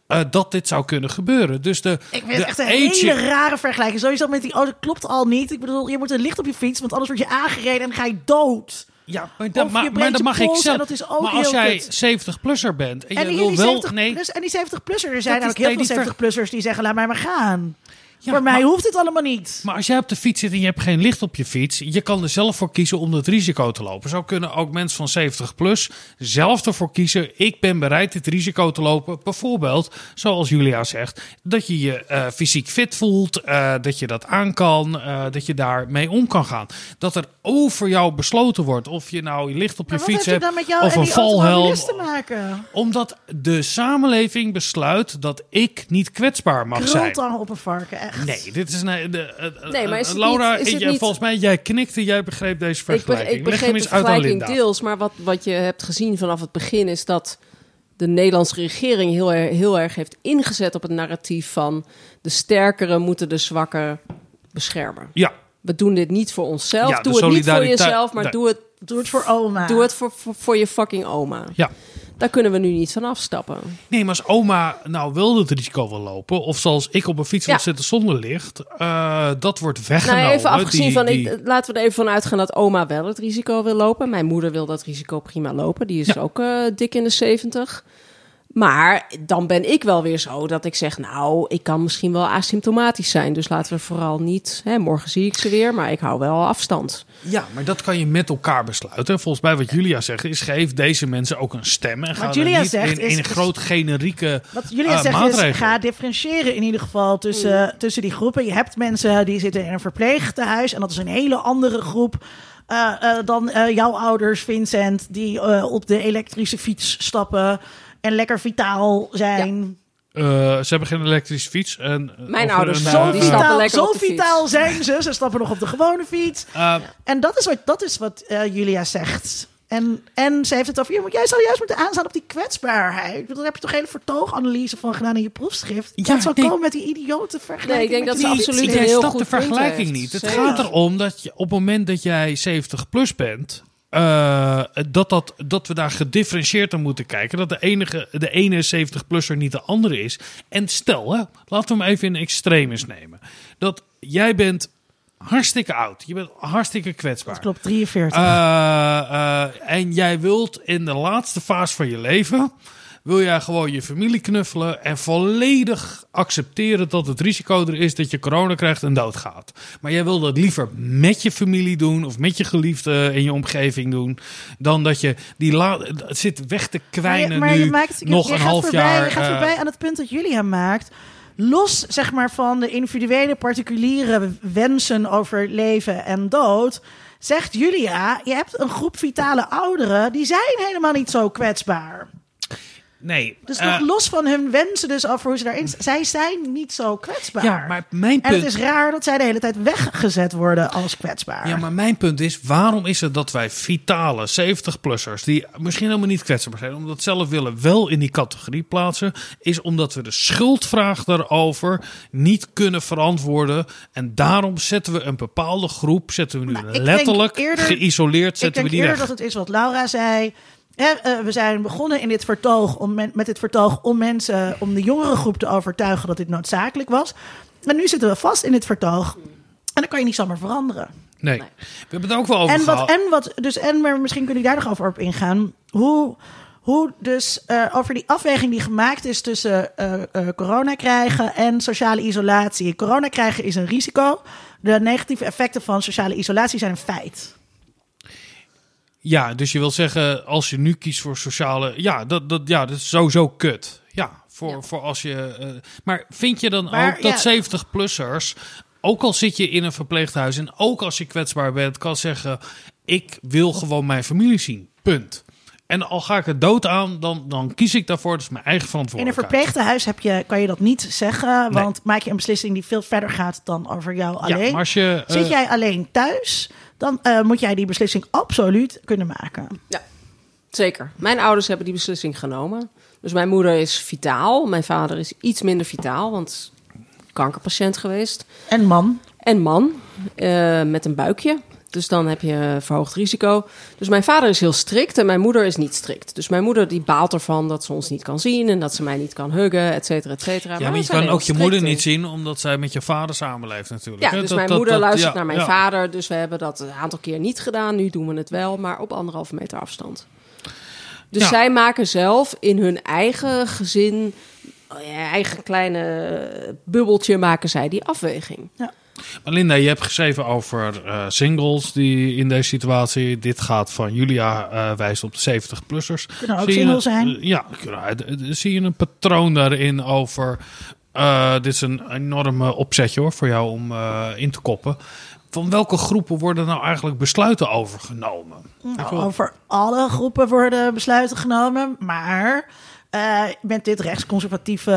Eh, dat dit zou kunnen gebeuren. Dus de, Ik vind de het echt een hele rare vergelijking. Sowieso met die auto klopt al niet. Ik bedoel, je moet een licht op je fiets, want anders word je aangereden en ga je dood. Ja, maar, dat, maar, dat mag ik zelf. en dat is ook maar als jij kut. 70-plusser bent en, En je wil wel... 70 nee, plus, en die 70-plussers, er zijn ook heel veel die 70-plussers die zeggen, laat mij maar gaan. Ja, Voor mij maar- hoeft het allemaal niet. Maar als jij op de fiets zit en je hebt geen licht op je fiets, je kan er zelf voor kiezen om dat risico te lopen. Zo kunnen ook mensen van 70 plus zelf ervoor kiezen. Ik ben bereid dit risico te lopen. Bijvoorbeeld, zoals Julia zegt, dat je je eh, fysiek fit voelt, eh, dat je dat aan kan, eh, dat je daarmee om kan gaan. Dat er over jou besloten wordt of je nou licht op je Maar fiets hebt met of en een valhelm. te maken? Omdat de samenleving besluit dat ik niet kwetsbaar mag zijn. Krult dan op een varken, echt. Nee, dit is een. De, eh, Nee, maar is eh, het Laura, niet- is het jij- niet- volgens mij, jij knikte, jij begreep deze Ik, vergelijking. ik Leg begreep hem de eens uit aan vergelijking Linda. deels, maar wat, wat je hebt gezien vanaf het begin is dat de Nederlandse regering heel, er- heel erg heeft ingezet op het narratief van de sterkere moeten de zwakke beschermen. Ja, We doen dit niet voor onszelf. Ja, doe het niet voor jezelf, maar Nee. doe het, Doe het voor oma. doe het voor, voor, voor je fucking oma. ja. Daar kunnen we nu niet van afstappen. Nee, maar als oma nou wel het risico wil lopen, of zoals ik op een fiets wil Ja. zitten zonder licht, eh, dat wordt weggenomen. Nou, even afgezien Die- van, die- ik, laten we er even van uitgaan dat oma wel het risico wil lopen. Mijn moeder wil dat risico prima lopen. Die is Ja. ook eh, dik in de 70. Maar dan ben ik wel weer zo dat ik zeg, nou, ik kan misschien wel asymptomatisch zijn. Dus laten we vooral niet, hè, morgen zie ik ze weer, maar ik hou wel afstand. Ja, maar dat kan je met elkaar besluiten. Volgens mij wat Julia zegt is, geef deze mensen ook een stem. En ga Julia niet zegt in, is- in een groot generieke Wat Julia eh, zegt maatregelen. is, ga differentiëren in ieder geval tussen, tussen die groepen. Je hebt mensen die zitten in een verpleegtehuis en dat is een hele andere groep. eh, eh, dan eh, jouw ouders, Vincent, die eh, op de elektrische fiets stappen en lekker vitaal zijn. Eh, ze hebben geen elektrische fiets. En, eh, Mijn ouders een, Zo die stappen vitaal, lekker zo vitaal zijn ze. Ze stappen nog op de gewone fiets. eh, En dat is wat, dat is wat eh, Julia zegt. En, en ze heeft het over, je moet, jij zou juist moeten aanstaan op die kwetsbaarheid. Daar heb je toch hele vertooganalyse van gedaan in je proefschrift. Ja, Ja, zo nee. komen met die idiote vergelijking. Nee, ik denk dat die ze absoluut heel goed de vergelijking niet. Het gaat erom dat je op het moment dat jij 70 plus bent, eh, dat, dat, dat we daar gedifferentieerd naar moeten kijken. Dat de, enige, de ene 70-plusser niet de andere is. En stel, hè, laten we hem even in extremis nemen. Dat jij bent hartstikke oud. Je bent hartstikke kwetsbaar. Dat klopt, 43. Eh, eh, en jij wilt in de laatste fase van je leven. Wil jij gewoon je familie knuffelen en volledig accepteren dat het risico er is dat je corona krijgt en doodgaat. Maar jij wil dat liever met je familie doen of met je geliefde in je omgeving doen. Dan dat je die la het zit weg te kwijnen maar je, nu maar je maakt, je- nog een half voorbij, jaar. Je gaat eh, voorbij aan het punt dat Julia maakt. Los zeg maar, van de individuele, particuliere wensen over leven en dood. Zegt Julia, je hebt een groep vitale ouderen. die zijn helemaal niet zo kwetsbaar. Nee. Dus eh, los van hun wensen dus over hoe ze daarin... Zij zijn niet zo kwetsbaar. ja, maar mijn En punt het is raar dat zij de hele tijd weggezet worden als kwetsbaar. Ja, maar mijn punt is, waarom is het dat wij vitale 70-plussers, die misschien helemaal niet kwetsbaar zijn, omdat zelf willen, wel in die categorie plaatsen, is omdat we de schuldvraag daarover niet kunnen verantwoorden. En daarom zetten we een bepaalde groep, zetten we nu Nou, ik denk letterlijk eerder- geïsoleerd, Ik zetten denk we die eerder weg. dat het is wat Laura zei. Hè, eh, we zijn begonnen in dit vertoog om men- met dit vertoog om mensen, om de jongere groep te overtuigen dat dit noodzakelijk was. En nu zitten we vast in dit vertoog. En dan kan je niet zomaar veranderen. Nee. we hebben het ook wel over En wat, gehad. en wat, dus, en maar misschien kunnen jullie daar nog over op ingaan. Hoe, hoe dus eh, over die afweging die gemaakt is tussen eh, eh, corona krijgen en sociale isolatie. Corona krijgen is een risico. De negatieve effecten van sociale isolatie zijn een feit. Ja, dus je wil zeggen, als je nu kiest voor sociale... Ja, dat, dat, ja, dat is sowieso kut. Ja, voor, voor als je... eh, maar vind je dan Maar, ook dat ja. 70-plussers... Ook al zit je in een verpleeghuis en ook als je kwetsbaar bent... kan zeggen, ik wil gewoon mijn familie zien. Punt. En al ga ik het dood aan, dan, dan kies ik daarvoor. Dat is mijn eigen In een verantwoordelijkheid. verpleegtehuis heb je, kan je dat niet zeggen, Nee. want maak je een beslissing die veel verder gaat dan over jou alleen. Ja, maar als je... eh, Zit jij alleen thuis, dan eh, moet jij die beslissing absoluut kunnen maken. Zeker. Mijn ouders hebben die beslissing genomen. Dus mijn moeder is vitaal. Mijn vader is iets minder vitaal, want kankerpatiënt geweest. En man, En man, eh, met een buikje. Dus dan heb je verhoogd risico. Dus mijn vader is heel strikt en mijn moeder is niet strikt. Dus mijn moeder die baalt ervan dat ze ons niet kan zien en dat ze mij niet kan huggen, et cetera, et cetera. Ja, maar je kan ook je moeder in. niet zien, omdat zij met je vader samenleeft natuurlijk. Ja, dus Dat- mijn dat- moeder dat- luistert ja, naar mijn ja. vader. Dus we hebben dat een aantal keer niet gedaan. Nu doen we het wel, maar op anderhalve meter afstand. Dus Ja. zij maken zelf in hun eigen gezin, ja, eigen kleine bubbeltje, maken zij die afweging. Maar Linda, je hebt geschreven over eh, singles die in deze situatie. Dit gaat van Julia eh wijst op de 70-plussers. Kunnen ook Zie je single een- zijn. eh, ja, zie je een patroon daarin over. eh, dit is een enorme opzetje hoor voor jou om eh, in te koppen. Van welke groepen worden nou eigenlijk besluiten overgenomen? Nou, over alle groepen worden besluiten genomen, maar eh, met dit rechtsconservatieve,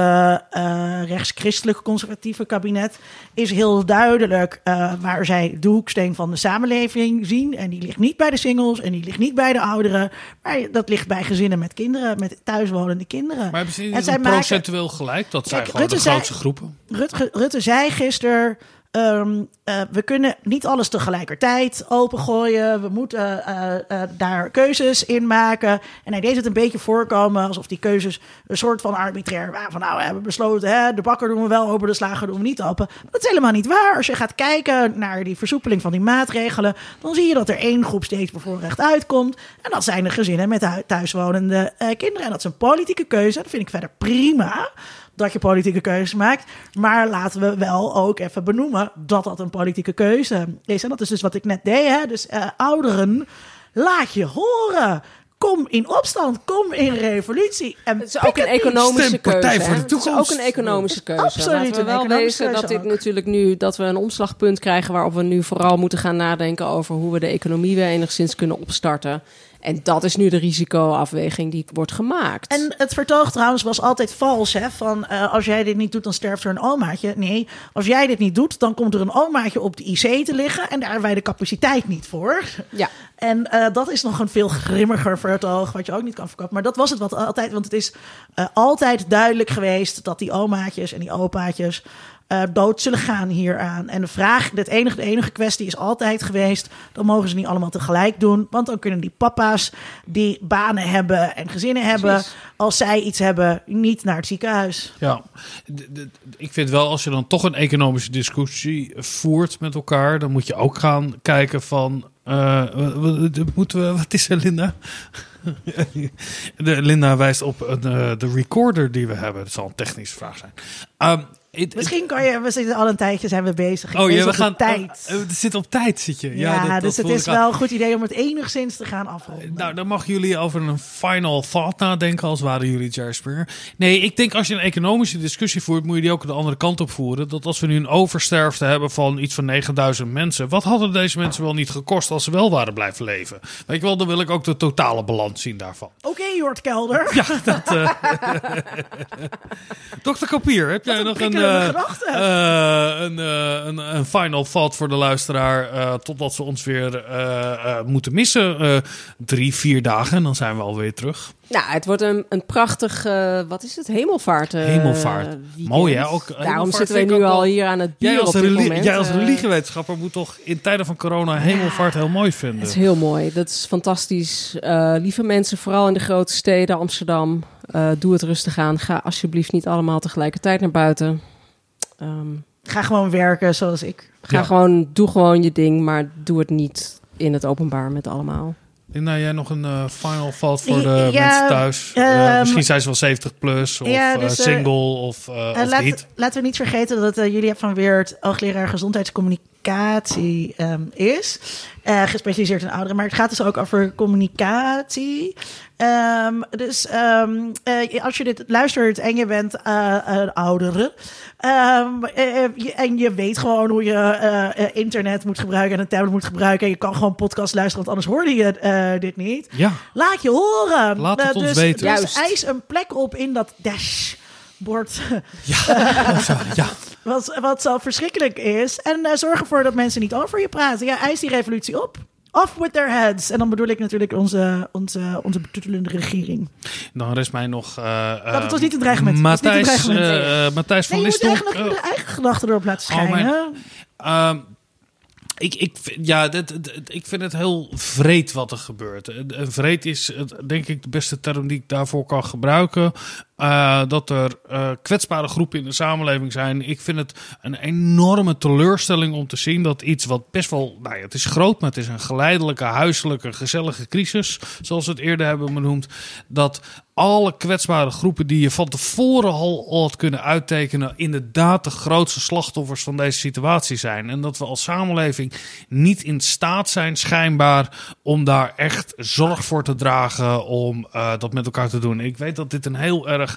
eh rechtschristelijk conservatieve kabinet is heel duidelijk eh, waar zij de hoeksteen van de samenleving zien. En die ligt niet bij de singles en die ligt niet bij de ouderen, maar dat ligt bij gezinnen met kinderen, met thuiswonende kinderen. Maar hebben ze En niet zij een maken- procentueel gelijk? Dat zijn Kijk, gewoon de zei- grootste groepen. Rutte, Rutte zei gisteren. Ehm, eh, we kunnen niet alles tegelijkertijd opengooien. We moeten eh, eh, daar keuzes in maken. En hij deed het een beetje voorkomen alsof die keuzes een soort van arbitrair waren. Van nou, we hebben besloten, hè, de bakker doen we wel open, de slager doen we niet open. Dat is helemaal niet waar. Als je gaat kijken naar die versoepeling van die maatregelen, dan zie je dat er één groep steeds bevoorrecht uitkomt. En dat zijn de gezinnen met hu- thuiswonende eh, kinderen. En dat is een politieke keuze. Dat vind ik verder prima dat je politieke keuzes maakt. Maar laten we wel ook even benoemen dat dat een politieke keuze is. En dat is dus wat ik net deed. Hè? Dus eh, ouderen, laat je horen. Kom in opstand, kom in revolutie. En Het is ook een economische Stem Partij keuze. voor de Het is Toekomst. ook een economische keuze. Absoluut Laten we wel wezen dat keuze dit ook. natuurlijk nu dat we een omslagpunt krijgen waarop we nu vooral moeten gaan nadenken over hoe we de economie weer enigszins kunnen opstarten. En dat is nu de risicoafweging die wordt gemaakt. En het vertoog trouwens was altijd vals. Hè? Van eh, als jij dit niet doet, dan sterft er een omaatje. Nee, als jij dit niet doet, dan komt er een omaatje op de IC te liggen. En daar hebben wij de capaciteit niet voor. ja. En eh, dat is nog een veel grimmiger vertoog, wat je ook niet kan verkopen. Maar dat was het wat altijd, want het is eh, altijd duidelijk geweest dat die omaatjes en die opaatjes eh, dood zullen gaan hieraan. En de vraag, het enige, de enige kwestie is altijd geweest, dan mogen ze niet allemaal tegelijk doen. Want dan kunnen die papa's die banen hebben en gezinnen hebben, Precies. als zij iets hebben, niet naar het ziekenhuis. Ja, ik vind wel als je dan toch een economische discussie voert met elkaar, dan moet je ook gaan kijken van. eh, wat- wat- moeten we, wat is er, Linda? de, Linda wijst op een, eh, de recorder die we hebben. Dat zal een technische vraag zijn. Ehm, Misschien kan je, we zitten al een tijdje, zijn we bezig. Oh ja, we gaan. tijd. eh, het zit op tijd, zit je. ja, dat dus het is wel een goed idee om het enigszins te gaan afronden. Nou, dan mag jullie over een final thought nadenken, als waren jullie Springer. Nee, ik denk als je een economische discussie voert, moet je die ook de andere kant op voeren. Dat als we nu een oversterfte hebben van iets van 9000 mensen, wat hadden deze mensen wel niet gekost als ze wel waren blijven leven? Weet je wel, dan wil ik ook de totale balans zien daarvan. Oké, Jort Kelder. Ja, dat. eh Dokter Kapier, heb jij nog een, eh, eh, een, eh, een, een final thought voor de luisteraar? totdat ze ons weer moeten missen. Drie, vier dagen en dan zijn we alweer terug. Nou, het wordt een, een prachtig, wat is het, hemelvaart. Hemelvaart. Mooi, hè? Ook Daarom zitten we nu al hier aan het bier Jij als, op dit reli- moment. jij als religiewetenschapper moet toch in tijden van corona hemelvaart heel mooi vinden. Het is heel mooi. Dat is fantastisch. Lieve mensen, vooral in de grote steden, Amsterdam, doe het rustig aan. Ga alsjeblieft niet allemaal tegelijkertijd naar buiten. Ehm, Ga gewoon werken zoals ik. ga Ja. gewoon, doe gewoon je ding, maar doe het niet in het openbaar met allemaal. Nou, jij nog een eh, final thought voor de Ja, mensen thuis? Eh, ehm, misschien zijn ze wel 70 plus of ja, eh, dus, single of, of laat- niet. laten we niet vergeten dat uh, Julia van Weert hoogleraar gezondheidscommunicatie ehm, is. Eh, gespecialiseerd in ouderen. Maar het gaat dus ook over communicatie. Ehm, dus ehm, eh, als je dit luistert en je bent eh een oudere. ehm, eh, je- en je weet gewoon hoe je internet moet gebruiken en een tablet moet gebruiken. En je kan gewoon podcast luisteren, want anders hoorde je eh, dit niet. Ja, Laat je horen. Laat het Eh, ons dus, weten. Dus Juist. eis een plek op in dat dashboard. Zo, ja. Wat, wat zo verschrikkelijk is. En zorg ervoor dat mensen niet over je praten. Ja, eis die revolutie op. Off with their heads. En dan bedoel ik natuurlijk onze, onze, onze betuttelende regering. Dan rest mij nog. eh Dat- het was niet een dreigement. Matthijs, eh, Matthijs van Nee, je moet Listel. eigenlijk nog je eigen gedachten erop laten Oh, schijnen. Ehm, Ik, ik, vind- ja, dit, dit- ik vind het heel vreed wat er gebeurt. En vreed is denk ik de beste term die ik daarvoor kan gebruiken. Eh, dat er eh, kwetsbare groepen in de samenleving zijn. Ik vind het een enorme teleurstelling om te zien dat iets wat best wel, nou ja, het is groot, maar het is een geleidelijke, huiselijke, gezellige crisis, zoals we het eerder hebben benoemd, dat alle kwetsbare groepen die je van tevoren al, had kunnen uittekenen, inderdaad de grootste slachtoffers van deze situatie zijn. En dat we als samenleving niet in staat zijn, schijnbaar, om daar echt zorg voor te dragen, om eh, dat met elkaar te doen. Ik weet dat dit een heel erg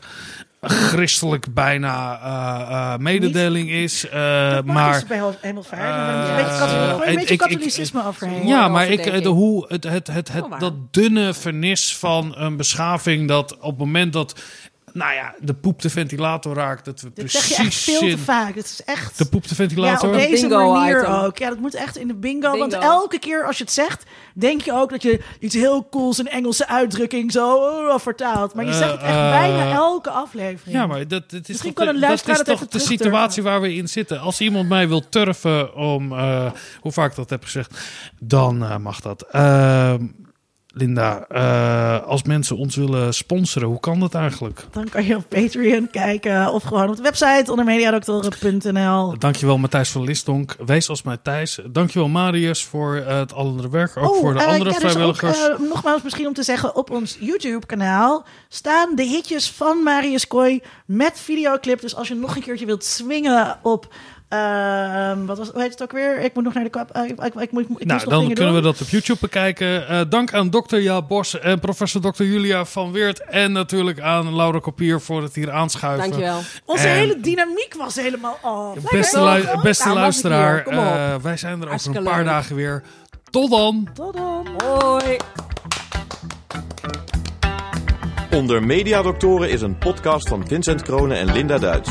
christelijk bijna eh, eh, mededeling is, eh, Dat mag maar... dus bij Hemelvaart. een beetje, katholicisme overheen. Ja, maar ik, de, hoe het, het, het, het, Oh, dat dunne vernis van een beschaving dat op het moment dat, nou ja, de poep de ventilator raakt, dat we precies zeg je echt veel te vaak. Het is echt... de poep de Ja, ventilator. op deze Bingo manier item. ook. Ja, dat moet echt in de bingo, Want elke keer als je het zegt, denk je ook dat je iets heel cools, een Engelse uitdrukking zo oh, vertaalt. Maar je zegt het echt Eh, bijna elke aflevering. Ja, maar dat, dat is Misschien toch, kan de, een dat is dat toch de situatie waar we in zitten. Als iemand mij wil turven om, eh, hoe vaak ik dat heb gezegd, dan eh, mag dat. Linda, eh, als mensen ons willen sponsoren, hoe kan dat eigenlijk? Dan kan je op Patreon kijken of gewoon op de website onder mediadoktoren.nl. Dankjewel Matthijs van Listonk. Wees als Matthijs. Dankjewel Marius voor eh, het andere werk. Ook voor de eh, andere ja, dus vrijwilligers. ook, nogmaals, misschien om te zeggen, op ons YouTube-kanaal staan de hitjes van Marius Kooi met videoclip. Dus als je nog een keertje wilt swingen op. ehm, wat was, hoe heet het ook weer? Ik moet nog naar de kap. eh, ik, ik, ik, moet, ik nou, dan kunnen we dat op YouTube bekijken. Eh, dank aan dokter Jaap Bos en professor Dr. Julia van Weert. En natuurlijk aan Laura Kopier voor het hier aanschuiven. Dankjewel. Onze en- hele dynamiek was helemaal af. Beste, beste Nou, luisteraar, eh, wij zijn er over een paar leuk. dagen weer. Tot dan! Tot dan. Hoi. Onder Mediadoktoren is een podcast van Vincent Kronen en Linda Duits.